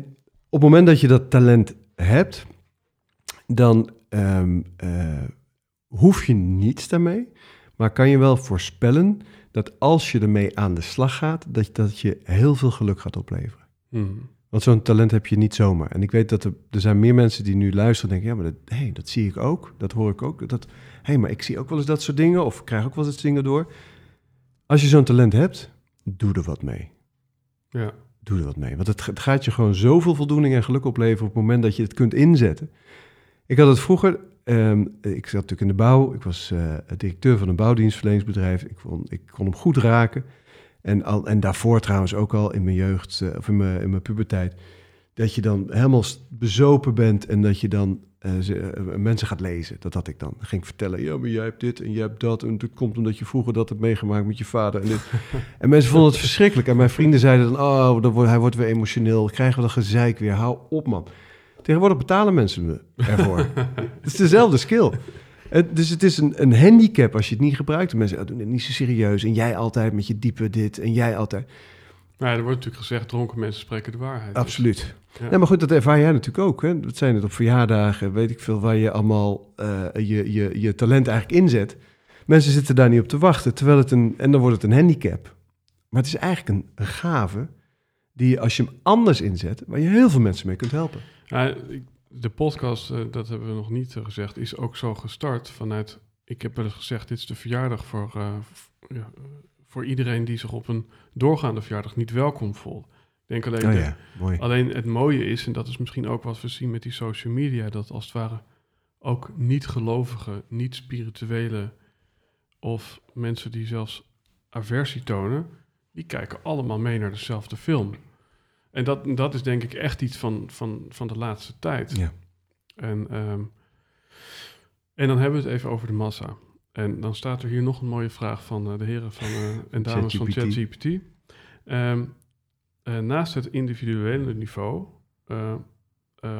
op het moment dat je dat talent hebt, dan um, hoef je niets daarmee, maar kan je wel voorspellen dat als je ermee aan de slag gaat, dat, dat je heel veel geluk gaat opleveren. Hmm. Want zo'n talent heb je niet zomaar. En ik weet dat er, er zijn meer mensen die nu luisteren en denken, ja, maar dat, hey, dat zie ik ook, dat hoor ik ook. Dat, hey, maar ik zie ook wel eens dat soort dingen of krijg ook wel eens dingen door. Als je zo'n talent hebt, doe er wat mee. Ja. Doe er wat mee. Want het, het, gaat je gewoon zoveel voldoening en geluk opleveren op het moment dat je het kunt inzetten. Ik had het vroeger, ehm, ik zat natuurlijk in de bouw. Ik was uh, directeur van een bouwdienstverleningsbedrijf. Ik kon, ik kon hem goed raken. En, al, en daarvoor trouwens ook al in mijn jeugd, uh, of in mijn, in mijn puberteit. Dat je dan helemaal bezopen bent en dat je dan uh, ze, uh, mensen gaat lezen. Dat had ik dan. dan. Ging ik vertellen, ja, maar jij hebt dit en jij hebt dat. En het komt omdat je vroeger dat hebt meegemaakt met je vader. En, dit. en mensen vonden het verschrikkelijk. En mijn vrienden zeiden dan, oh, dan wordt, hij wordt weer emotioneel. Krijgen we dat gezeik weer. Hou op, man. Tegenwoordig betalen mensen me ervoor. het is dezelfde skill. Het, dus het is een, een handicap als je het niet gebruikt. Mensen oh, doen het niet zo serieus. En jij altijd met je diepe dit. En jij altijd... Nou, er wordt natuurlijk gezegd, dronken mensen spreken de waarheid. Absoluut. Ja. Nee, maar goed, dat ervaar jij natuurlijk ook. Hè? Dat zijn het op verjaardagen, weet ik veel, waar je allemaal uh, je, je, je talent eigenlijk inzet. Mensen zitten daar niet op te wachten, terwijl het een, en dan wordt het een handicap. Maar het is eigenlijk een, een gave die als je hem anders inzet, waar je heel veel mensen mee kunt helpen. Ja, de podcast, uh, dat hebben we nog niet uh, gezegd, is ook zo gestart vanuit, ik heb wel eens gezegd, dit is de verjaardag voor, ja, voor iedereen die zich op een doorgaande verjaardag niet welkom voelt. Denk alleen, oh ja, mooi. alleen het mooie is, en dat is misschien ook wat we zien met die social media, dat als het ware ook niet-gelovigen, niet-spirituele of mensen die zelfs aversie tonen, die kijken allemaal mee naar dezelfde film. En dat, dat is denk ik echt iets van, van, van de laatste tijd. Ja. En, um, en dan hebben we het even over de massa. En dan staat er hier nog een mooie vraag van uh, de heren van, uh, en dames van ChatGPT. Um, uh, naast het individuele niveau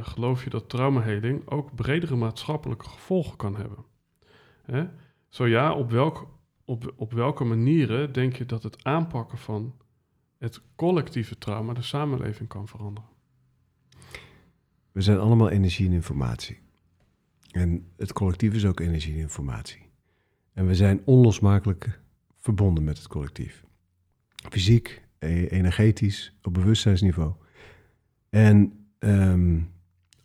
geloof je dat traumaheling ook bredere maatschappelijke gevolgen kan hebben. Hè? Zo ja, op, welk, op, op welke manieren denk je dat het aanpakken van het collectieve trauma de samenleving kan veranderen? We zijn allemaal energie en informatie. En het collectief is ook energie en informatie. En we zijn onlosmakelijk verbonden met het collectief. Fysiek, e energetisch, op bewustzijnsniveau. En um,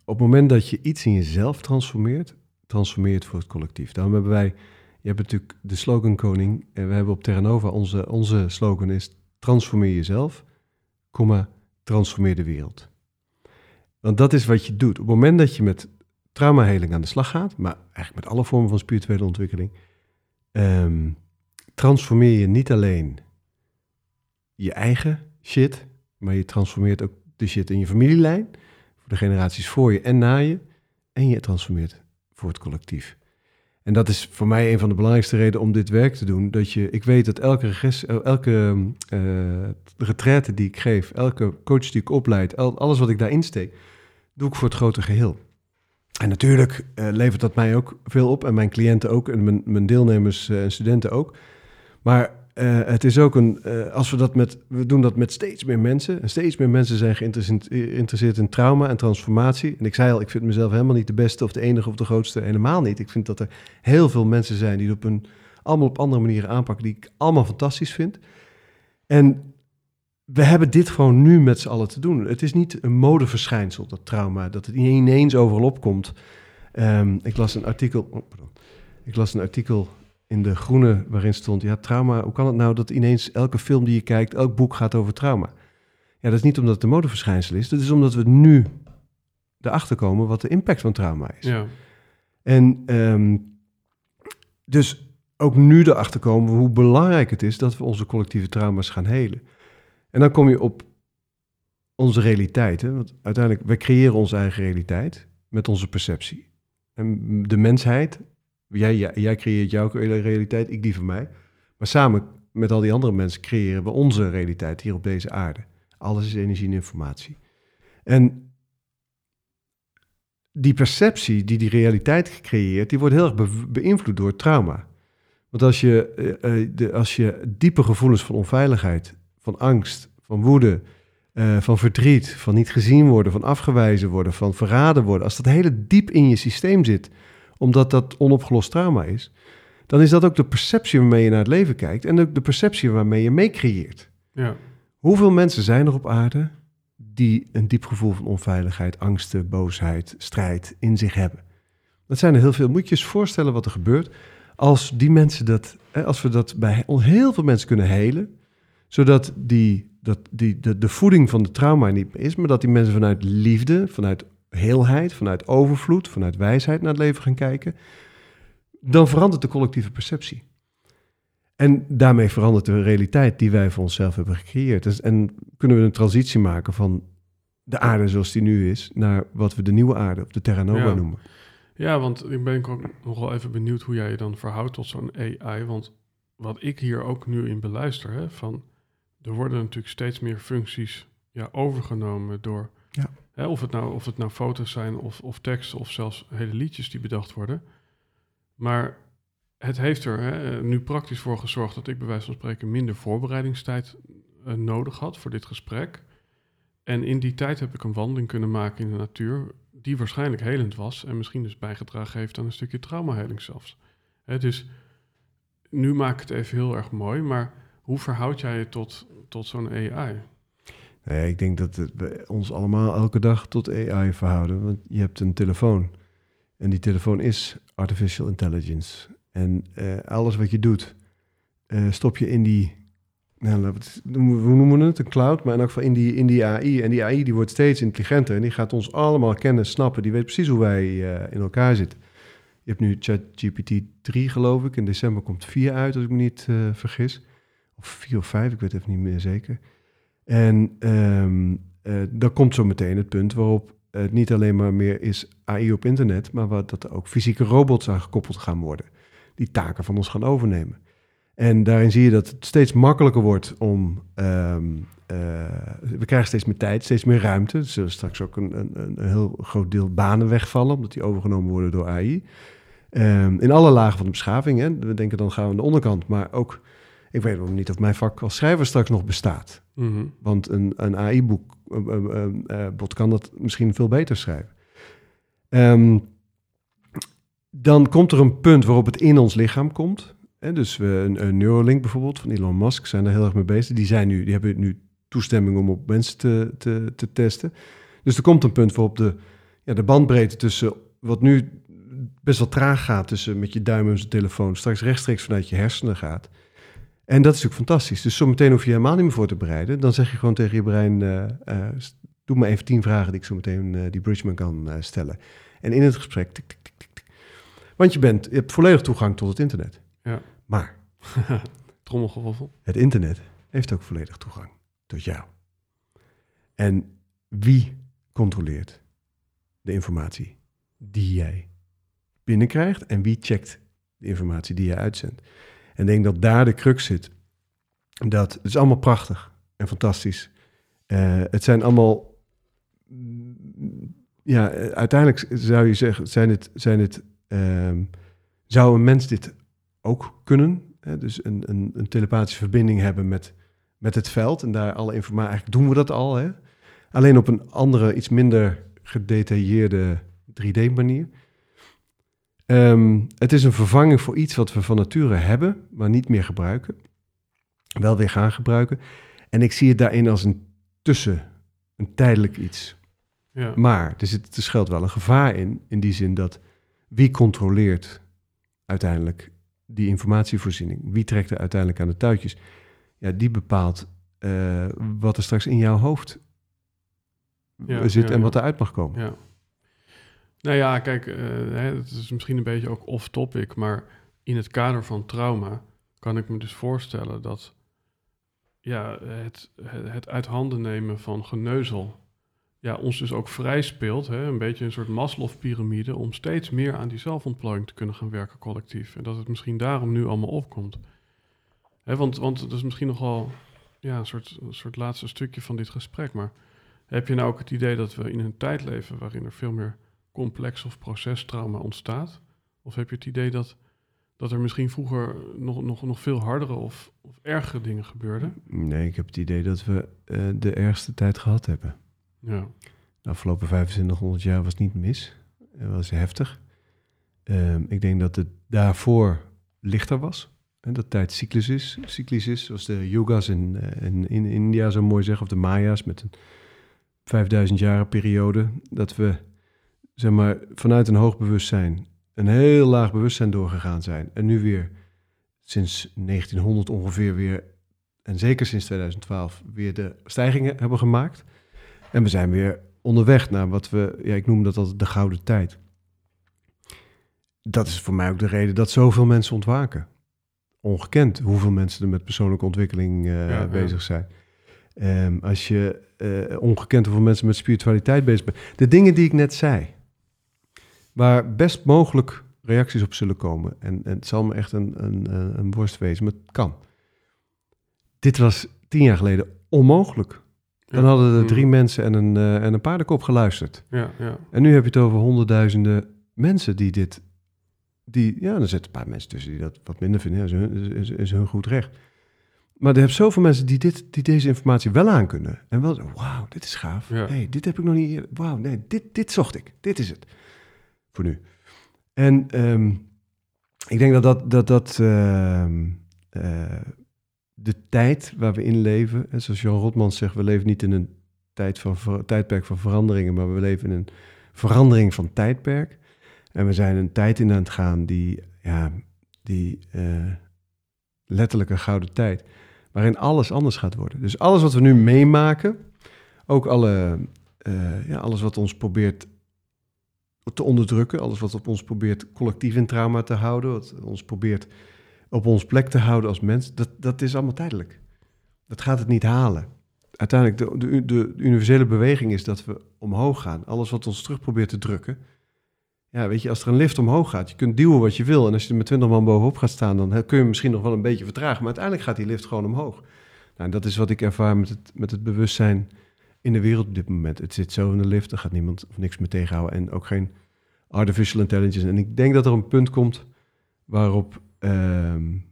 op het moment dat je iets in jezelf transformeert, transformeer je het voor het collectief. Daarom hebben wij, je hebt natuurlijk de slogan koning, en we hebben op Terranova, onze, onze slogan is transformeer jezelf, komma, transformeer de wereld. Want dat is wat je doet. Op het moment dat je met traumaheling aan de slag gaat, maar eigenlijk met alle vormen van spirituele ontwikkeling, um, transformeer je niet alleen je eigen shit, maar je transformeert ook de shit in je familielijn, voor de generaties voor je en na je, en je transformeert voor het collectief. En dat is voor mij een van de belangrijkste redenen om dit werk te doen. Dat je, ik weet dat elke, regres, elke uh, retraite die ik geef, elke coach die ik opleid, alles wat ik daarin steek, doe ik voor het grote geheel. En natuurlijk uh, levert dat mij ook veel op en mijn cliënten ook en mijn, mijn deelnemers uh, en studenten ook. Maar uh, het is ook een, als we dat met, we doen dat met steeds meer mensen. En steeds meer mensen zijn geïnteresseerd in trauma en transformatie. En ik zei al, ik vind mezelf helemaal niet de beste of de enige of de grootste. Helemaal niet. Ik vind dat er heel veel mensen zijn die het op een, allemaal op andere manieren aanpakken, die ik allemaal fantastisch vind. En we hebben dit gewoon nu met z'n allen te doen. Het is niet een modeverschijnsel, dat trauma, dat het ineens overal opkomt. Um, ik las een artikel. Oh. Ik las een artikel in de Groene waarin stond: ja, trauma. Hoe kan het nou dat ineens elke film die je kijkt, elk boek gaat over trauma? Ja, dat is niet omdat het een modeverschijnsel is. Dat is omdat we nu erachter komen wat de impact van trauma is. Ja. En um, dus ook nu erachter komen hoe belangrijk het is dat we onze collectieve trauma's gaan helen. En dan kom je op onze realiteit. Hè? Want uiteindelijk, wij creëren onze eigen realiteit met onze perceptie. En de mensheid, jij, jij, creëert jouw realiteit, ik die van mij. Maar samen met al die andere mensen creëren we onze realiteit hier op deze aarde. Alles is energie en informatie. En die perceptie die die realiteit creëert, die wordt heel erg beïnvloed door trauma. Want als je, eh, eh, de, als je diepe gevoelens van onveiligheid, van angst, van woede, uh, van verdriet, van niet gezien worden, van afgewezen worden, van verraden worden, als dat hele diep in je systeem zit, omdat dat onopgelost trauma is, dan is dat ook de perceptie waarmee je naar het leven kijkt en ook de perceptie waarmee je meecreëert. Ja. Hoeveel mensen zijn er op aarde die een diep gevoel van onveiligheid, angsten, boosheid, strijd in zich hebben? Dat zijn er heel veel. Moet je eens voorstellen wat er gebeurt als die mensen dat, als we dat bij heel veel mensen kunnen helen, zodat die dat die, de, de voeding van de trauma niet meer is, maar dat die mensen vanuit liefde, vanuit heelheid, vanuit overvloed, vanuit wijsheid naar het leven gaan kijken, dan verandert de collectieve perceptie. En daarmee verandert de realiteit die wij voor onszelf hebben gecreëerd. Dus, en kunnen we een transitie maken van de aarde zoals die nu is, naar wat we de nieuwe aarde, of de Terra Nova noemen. Ja, want ik ben ook nog wel even benieuwd hoe jij je dan verhoudt tot zo'n AI. Want wat ik hier ook nu in beluister, hè, van er worden natuurlijk steeds meer functies ja, overgenomen door. Ja. Hè, of, het nou, of het nou foto's zijn of, of teksten of zelfs hele liedjes die bedacht worden. Maar het heeft er hè, nu praktisch voor gezorgd dat ik bij wijze van spreken minder voorbereidingstijd uh, nodig had voor dit gesprek. En in die tijd heb ik een wandeling kunnen maken in de natuur, die waarschijnlijk helend was en misschien dus bijgedragen heeft aan een stukje traumaheling zelfs. Hè, dus nu maak ik het even heel erg mooi, maar hoe verhoud jij je tot, tot zo'n AI? Nee, ik denk dat we ons allemaal elke dag tot AI verhouden. Want je hebt een telefoon. En die telefoon is artificial intelligence. En uh, alles wat je doet, uh, stop je in die. Nou, we noemen het een cloud, maar in elk geval in die, in die AI. En die AI die wordt steeds intelligenter en die gaat ons allemaal kennen, snappen. Die weet precies hoe wij uh, in elkaar zitten. Je hebt nu ChatGPT 3, geloof ik. In december komt 4 uit, als ik me niet vergis of vier of vijf, ik weet even niet meer zeker. En um, dan komt zo meteen het punt waarop het niet alleen maar meer is AI op internet, maar wat, dat er ook fysieke robots aan gekoppeld gaan worden, die taken van ons gaan overnemen. En daarin zie je dat het steeds makkelijker wordt om. Um, uh, we krijgen steeds meer tijd, steeds meer ruimte. Er zullen straks ook een, een, een heel groot deel banen wegvallen, omdat die overgenomen worden door AI. Ehm, in alle lagen van de beschaving. Hè. We denken dan gaan we aan de onderkant, maar ook ik weet nog niet of mijn vak als schrijver straks nog bestaat. Mhm. Want een, een AI-boek uh, uh, bot kan dat misschien veel beter schrijven. Um, dan komt er een punt waarop het in ons lichaam komt. En dus we, een, een, Neuralink bijvoorbeeld van Elon Musk zijn er heel erg mee bezig. Die, zijn nu, die hebben nu toestemming om op mensen te, te, te testen. Dus er komt een punt waarop de, ja, de bandbreedte tussen wat nu best wel traag gaat tussen met je duim en zijn telefoon, straks rechtstreeks vanuit je hersenen gaat. En dat is natuurlijk fantastisch. Dus zometeen hoef je helemaal niet meer voor te bereiden. Dan zeg je gewoon tegen je brein, uh, uh, doe me even tien vragen die ik zo meteen uh, die Bridgman kan stellen. En in het gesprek, tik, tik, tik, tik, Want je, bent, je hebt volledig toegang tot het internet. Ja. Maar... Trommelgeroffel. Het internet heeft ook volledig toegang tot jou. En wie controleert de informatie die jij binnenkrijgt en wie checkt de informatie die jij uitzendt? En denk dat daar de crux zit. Dat het is allemaal prachtig en fantastisch. Uh, het zijn allemaal. Ja, uiteindelijk zou je zeggen, zijn het, zijn het, um, zou een mens dit ook kunnen? Hè? Dus een, een, een telepathische verbinding hebben met, met het veld en daar alle informatie. Eigenlijk doen we dat al, hè? alleen op een andere, iets minder gedetailleerde 3D-manier. Um, het is een vervanging voor iets wat we van nature hebben, maar niet meer gebruiken. Wel weer gaan gebruiken. En ik zie het daarin als een tussen, een tijdelijk iets. Ja. Maar er, zit, er schuilt wel een gevaar in, in die zin dat wie controleert uiteindelijk die informatievoorziening? Wie trekt er uiteindelijk aan de touwtjes? Ja, die bepaalt uh, wat er straks in jouw hoofd ja, zit ja, en wat eruit mag komen. Nou ja, kijk, uh, het is misschien een beetje ook off-topic, maar in het kader van trauma kan ik me dus voorstellen dat ja, het, het, het uit handen nemen van geneuzel ja, ons dus ook vrij speelt, hè, een beetje een soort Maslow-pyramide, om steeds meer aan die zelfontplooiing te kunnen gaan werken collectief. En dat het misschien daarom nu allemaal opkomt. Hè, want, want dat is misschien nogal ja, een, soort, een soort laatste stukje van dit gesprek, maar heb je nou ook het idee dat we in een tijd leven waarin er veel meer complex of procestrauma ontstaat? Of heb je het idee dat, dat er misschien vroeger nog, nog, nog veel hardere of, of ergere dingen gebeurden? Nee, ik heb het idee dat we uh, de ergste tijd gehad hebben. Ja. De afgelopen 2500 jaar was niet mis. Het was heftig. Um, ik denk dat het daarvoor lichter was. En dat tijd cyclus is, cyclisch is, zoals de yogas in, uh, in, in, India zo mooi zeggen, of de Maya's met een 5000 jaren periode. Dat we zeg maar, vanuit een hoog bewustzijn een heel laag bewustzijn doorgegaan zijn. En nu weer sinds 1900 ongeveer weer, en zeker sinds 2012, weer de stijgingen hebben gemaakt. En we zijn weer onderweg naar wat we, ja, ik noem dat altijd de gouden tijd. Dat is voor mij ook de reden dat zoveel mensen ontwaken. Ongekend hoeveel mensen er met persoonlijke ontwikkeling uh, ja, bezig zijn. Um, als je uh, ongekend hoeveel mensen met spiritualiteit bezig zijn. De dingen die ik net zei, waar best mogelijk reacties op zullen komen. En, en het zal me echt een, een, een worst wezen, maar het kan. Dit was tien jaar geleden onmogelijk. Dan hadden er drie mm. mensen en een, uh, en een paardenkop geluisterd. Ja, ja. En nu heb je het over honderdduizenden mensen die dit... Die, ja, er zitten een paar mensen tussen die dat wat minder vinden. Is, hun, is, is hun goed recht. Maar er hebt zoveel mensen die, dit, die deze informatie wel aan kunnen. En wel, wauw, dit is gaaf. Hey, dit heb ik nog niet. Wauw, nee, dit, dit zocht ik. Dit is het. Nu. En um, ik denk dat dat... dat, dat uh, uh, de tijd waar we in leven, en zoals Jan Rotmans zegt, we leven niet in een tijd van, tijdperk van veranderingen, maar we leven in een verandering van tijdperk. En we zijn een tijd in aan het gaan die, ja, die uh, letterlijk een gouden tijd, waarin alles anders gaat worden. Dus alles wat we nu meemaken, ook alle, uh, ja, alles wat ons probeert te onderdrukken, alles wat op ons probeert collectief in trauma te houden, wat ons probeert op ons plek te houden als mens, dat, dat is allemaal tijdelijk. Dat gaat het niet halen. Uiteindelijk, de, de, de universele beweging is dat we omhoog gaan. Alles wat ons terug probeert te drukken. Ja, weet je, als er een lift omhoog gaat, je kunt duwen wat je wil. En als je er met 20 man bovenop gaat staan, dan kun je misschien nog wel een beetje vertragen. Maar uiteindelijk gaat die lift gewoon omhoog. Nou, dat is wat ik ervaar met het, met het bewustzijn in de wereld op dit moment. Het zit zo in de lift, er gaat niemand of niks meer tegenhouden. En ook geen artificial intelligence. En ik denk dat er een punt komt waarop um,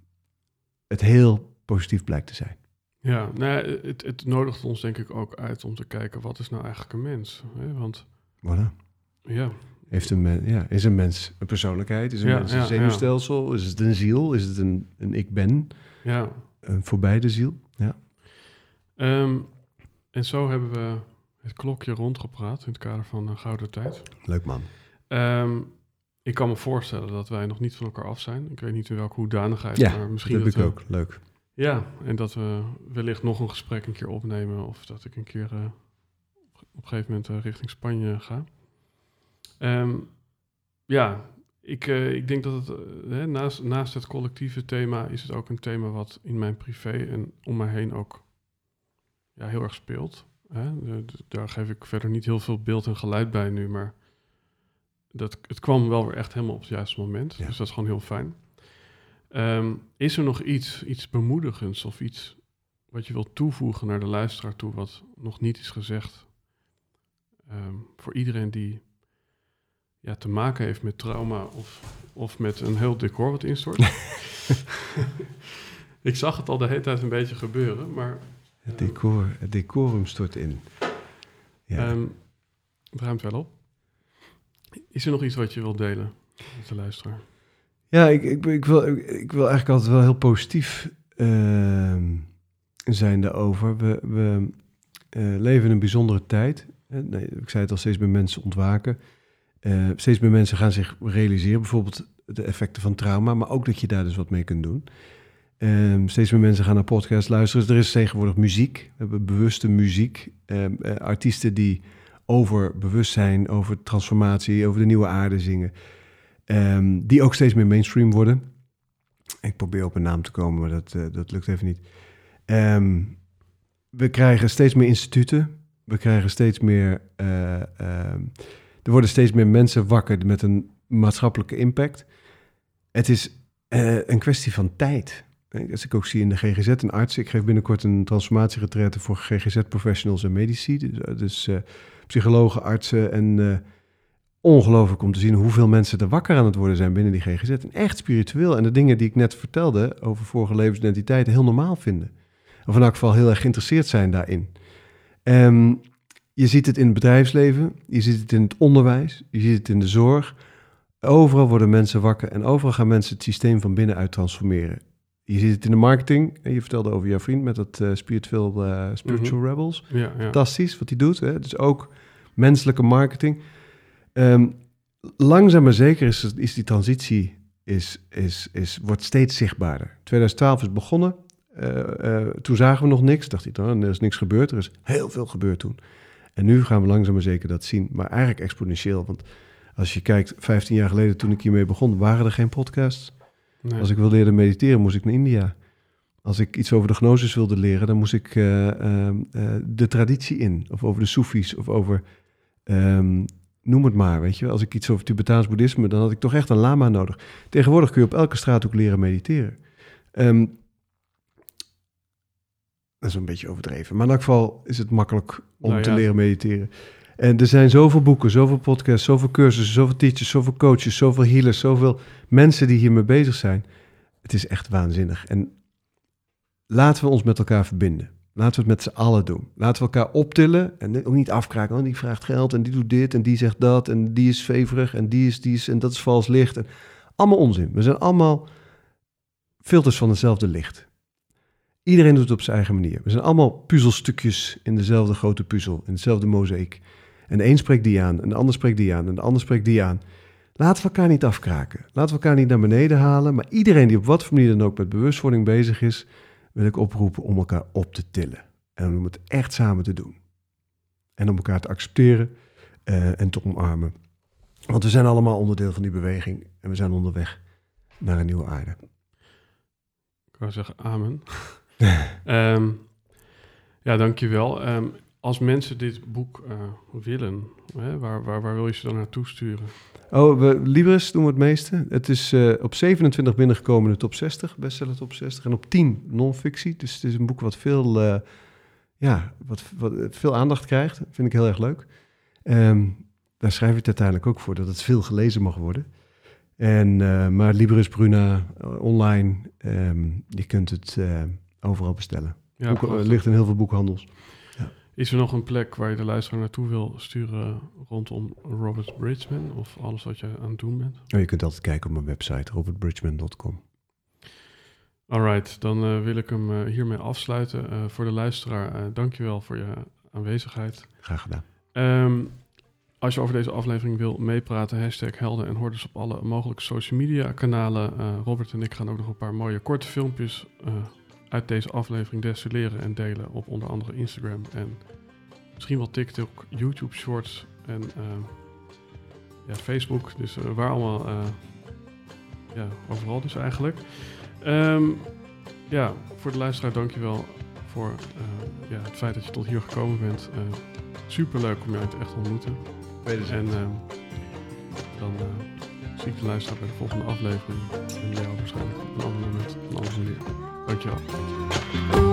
het heel positief blijkt te zijn. Ja, nou, het, het nodigt ons denk ik ook uit om te kijken wat is nou eigenlijk een mens. Hè? Want voilà. ja. Heeft een men, ja, is een mens een persoonlijkheid? Is een ja, mens een ja, zenuwstelsel? Is het een ziel? Is het een, een ik ben? Ja. Een voorbij de ziel? Ja. Um, en zo hebben we het klokje rondgepraat in het kader van een Gouden Tijd. Leuk man. Um, ik kan me voorstellen dat wij nog niet van elkaar af zijn. Ik weet niet in welke hoedanigheid, ja, maar misschien dat, dat heb ik ook. Leuk. Ja, en dat we wellicht nog een gesprek een keer opnemen of dat ik een keer uh, op een gegeven moment uh, richting Spanje ga. Um, ja, ik, uh, ik denk dat het hè, naast, naast het collectieve thema is het ook een thema wat in mijn privé en om mij heen ook ja, heel erg speelt. Hè? daar geef ik verder niet heel veel beeld en geluid bij nu, maar dat, het kwam wel weer echt helemaal op het juiste moment. Ja. Dus dat is gewoon heel fijn. Um, is er nog iets, iets bemoedigends of iets wat je wilt toevoegen naar de luisteraar toe, wat nog niet is gezegd? Um, voor iedereen die ja, te maken heeft met trauma of, of met een heel decor wat instort. Ik zag het al de hele tijd een beetje gebeuren, maar... Het, decor, het decorum stort in. Ja. Um, het ruimt wel op. Is er nog iets wat je wilt delen met de luisteraar? Ja, ik, ik, ik, wil, ik, wil eigenlijk altijd wel heel positief uh, zijn daarover. We, we uh, leven in een bijzondere tijd. Nee, ik zei het al, steeds meer mensen ontwaken. Uh, steeds meer mensen gaan zich realiseren, bijvoorbeeld de effecten van trauma, maar ook dat je daar dus wat mee kunt doen. Um, steeds meer mensen gaan naar podcasts luisteren. Dus er is tegenwoordig muziek. We hebben bewuste muziek. Um, artiesten die over bewustzijn, over transformatie, over de nieuwe aarde zingen. Um, die ook steeds meer mainstream worden. Ik probeer op een naam te komen, maar dat, uh, dat lukt even niet. We krijgen steeds meer instituten. We krijgen steeds meer. eh, ehm, er worden steeds meer mensen wakker met een maatschappelijke impact. Het is eh, een kwestie van tijd. Als ik ook zie in de GGZ een arts. Ik geef binnenkort een transformatieretraite voor GGZ-professionals en medici. Dus, eh, dus eh, psychologen, artsen. En eh, ongelooflijk om te zien hoeveel mensen er wakker aan het worden zijn binnen die GGZ. En echt spiritueel. En de dingen die ik net vertelde over vorige levensidentiteiten heel normaal vinden. Of in elk geval heel erg geïnteresseerd zijn daarin. Ehm, je ziet het in het bedrijfsleven, je ziet het in het onderwijs, je ziet het in de zorg. Overal worden mensen wakker en overal gaan mensen het systeem van binnenuit transformeren. Je ziet het in de marketing. En je vertelde over jouw vriend met dat eh, spiritual, eh, spiritual rebels. Ja, ja. Fantastisch wat hij doet. Hè? Dus ook menselijke marketing. Ehm, langzaam maar zeker is, is die transitie is, is, is, wordt steeds zichtbaarder. 2012 is begonnen. Eh, toen zagen we nog niks. Dacht ik, nou, er is niks gebeurd. Er is heel veel gebeurd toen. En nu gaan we langzaam maar zeker dat zien. Maar eigenlijk exponentieel. Want als je kijkt, 15 jaar geleden toen ik hiermee begon, waren er geen podcasts. Nee. Als ik wilde leren mediteren, moest ik naar India. Als ik iets over de gnosis wilde leren, dan moest ik eh, ehm, eh, de traditie in. Of over de Soefies, of over, ehm, noem het maar, weet je. Als ik iets over Tibetaans boeddhisme, dan had ik toch echt een lama nodig. Tegenwoordig kun je op elke straat ook leren mediteren. Ehm, dat is een beetje overdreven. Maar in elk geval is het makkelijk om Nou te leren mediteren. En er zijn zoveel boeken, zoveel podcasts, zoveel cursussen, zoveel teachers, zoveel coaches, zoveel healers, zoveel mensen die hiermee bezig zijn. Het is echt waanzinnig. En laten we ons met elkaar verbinden. Laten we het met z'n allen doen. Laten we elkaar optillen en ook niet afkraken. Want die vraagt geld en die doet dit en die zegt dat en die is feverig en die is die is en dat is vals licht. En allemaal onzin. We zijn allemaal filters van hetzelfde licht. Iedereen doet het op zijn eigen manier. We zijn allemaal puzzelstukjes in dezelfde grote puzzel, in hetzelfde mozaïek. En de een spreekt die aan, en de ander spreekt die aan, en de ander spreekt die aan. Laten we elkaar niet afkraken. Laten we elkaar niet naar beneden halen. Maar iedereen die op wat voor manier dan ook met bewustwording bezig is, wil ik oproepen om elkaar op te tillen. En om het echt samen te doen. En om elkaar te accepteren eh, en te omarmen. Want we zijn allemaal onderdeel van die beweging. En we zijn onderweg naar een nieuwe aarde. Ik wou zeggen amen. Ehm, ja, dankjewel. Ehm als mensen dit boek eh, willen, hè, waar, waar, waar wil je ze dan naartoe sturen? Oh, we, Libris doen we het meeste. Het is eh, op 27 binnengekomen in de top 60, bestseller top 60. En op 10 non-fictie. Dus het is een boek wat veel, eh, ja, wat, wat veel aandacht krijgt. Dat vind ik heel erg leuk. Ehm, daar schrijf ik het uiteindelijk ook voor, dat het veel gelezen mag worden. En, maar Libris Bruna online, ehm, je kunt het overal bestellen. Ja, ligt in heel veel boekhandels. Is er nog een plek waar je de luisteraar naartoe wil sturen rondom Robert Bridgman of alles wat je aan het doen bent? Oh, je kunt altijd kijken op mijn website, robertbridgman.com. Alright, dan eh, wil ik hem eh, hiermee afsluiten. Eh, voor de luisteraar, dankjewel voor je aanwezigheid. Graag gedaan. Ehm, als je over deze aflevering wil meepraten, hashtag helden en hordes op alle mogelijke social media kanalen. Robert en ik gaan ook nog een paar mooie korte filmpjes uit deze aflevering destilleren en delen op onder andere Instagram en misschien wel TikTok, YouTube Shorts en ehm, ja, Facebook. Dus eh, waar allemaal, eh, ja, overal dus eigenlijk. Ehm, ja, voor de luisteraar dankjewel voor eh, ja, het feit dat je tot hier gekomen bent. Eh, Super leuk om jou te echt te ontmoeten. En ehm, dan eh, zie ik de bij de volgende aflevering. En jou waarschijnlijk op een ander moment, een andere manier. Dankjewel.